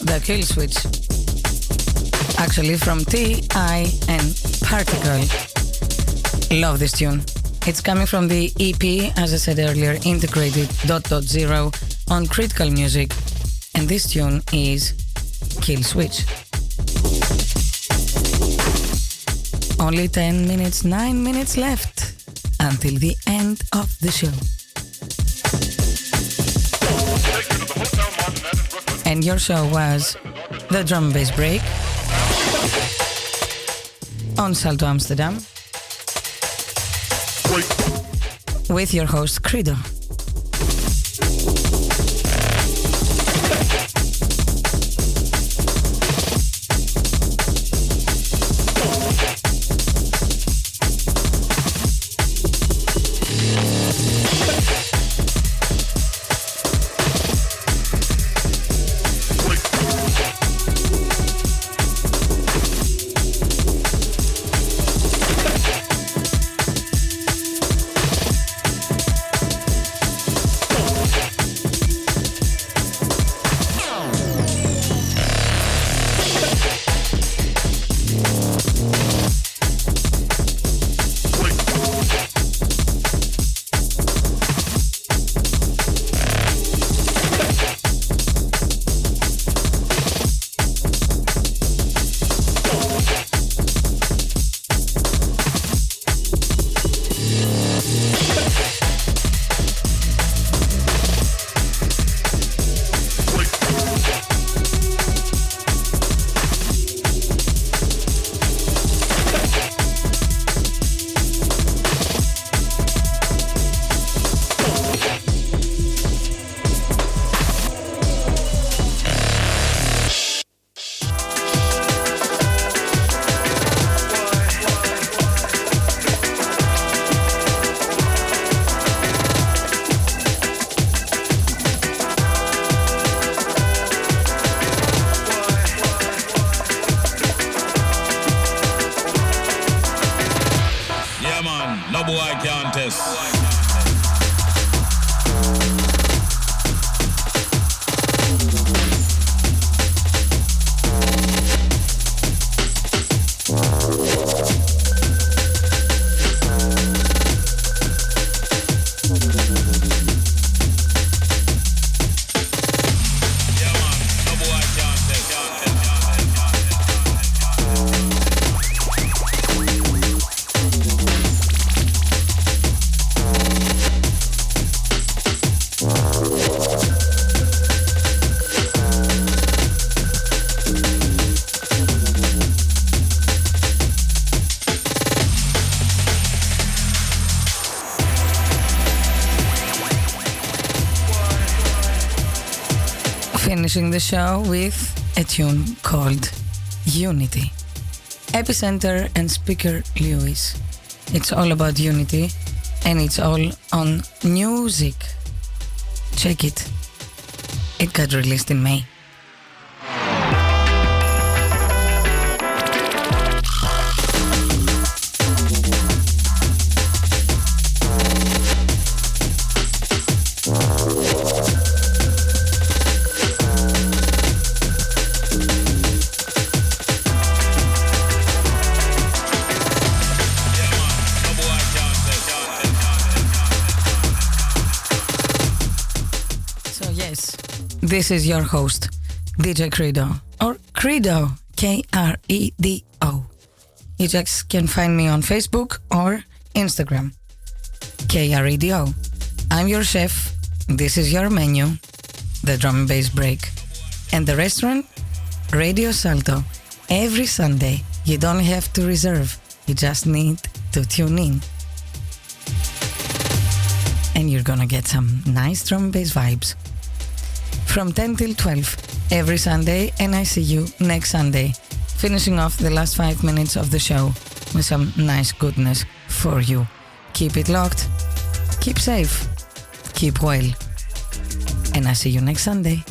The kill switch. Actually, from T, I, and Particle. Love this tune. It's coming from the EP, as I said earlier, integrated dot dot zero on Critical Music, and this tune is Kill Switch. Only 10 minutes, 9 minutes left until the end of the show. And your show was the drum and bass break on Salto Amsterdam with your host Kredo. The show with a tune called Unity. Epicenter and Speaker Louis. It's all about unity and it's all on music. Check it. It got released in May. This is your host, DJ Kredo, or Kredo, K R E D O. You just can find me on Facebook or Instagram, K R E D O. I'm your chef. This is your menu, the drum and bass break. And the restaurant, Radio Salto. Every Sunday, you don't have to reserve, you just need to tune in. And you're gonna get some nice drum and bass vibes from 10 till 12 every Sunday, and I see you next Sunday, finishing off the last five minutes of the show with some nice goodness for you. Keep it locked, keep safe, keep well, and I see you next Sunday.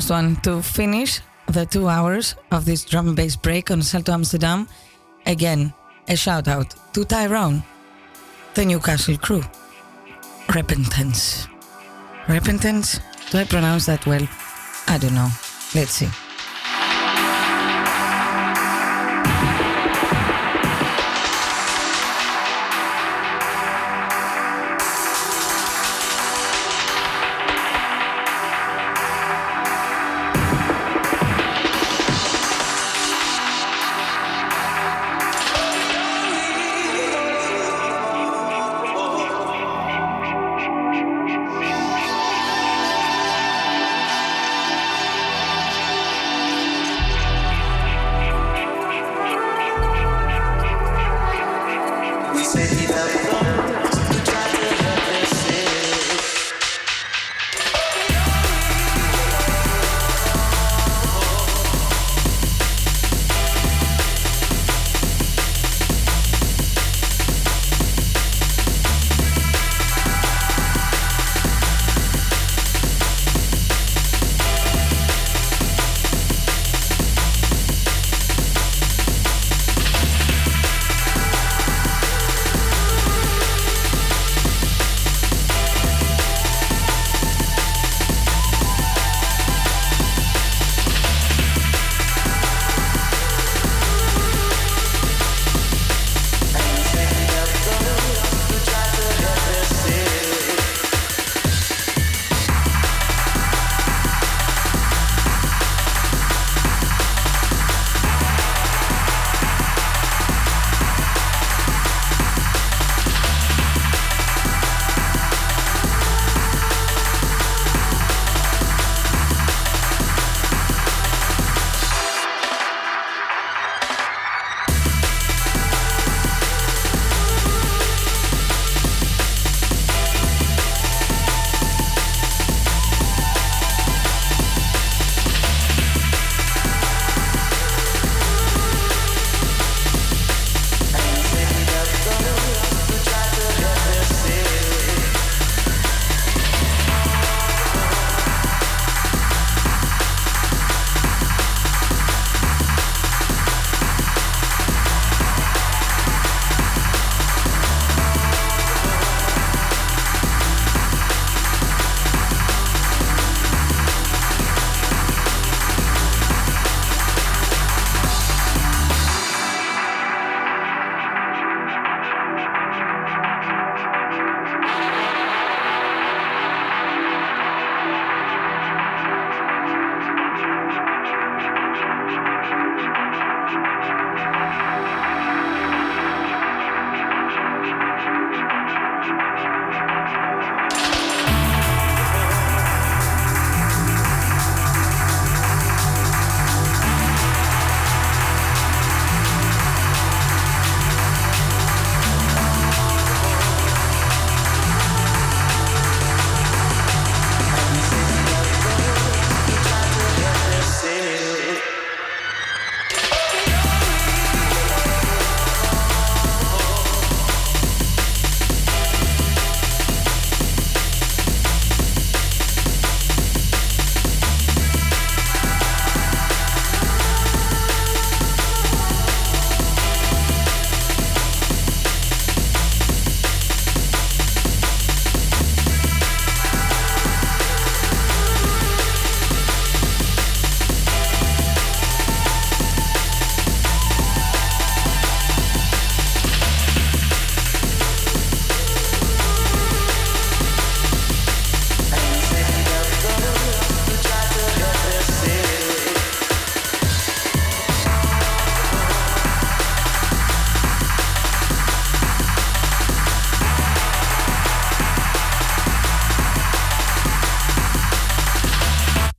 Last one to finish the two hours of this drum and bass break on Salto Amsterdam. Again, a shout out to Tyrone, the Newcastle crew. Repentance. Repentance? Do I pronounce that well? I don't know. Let's see.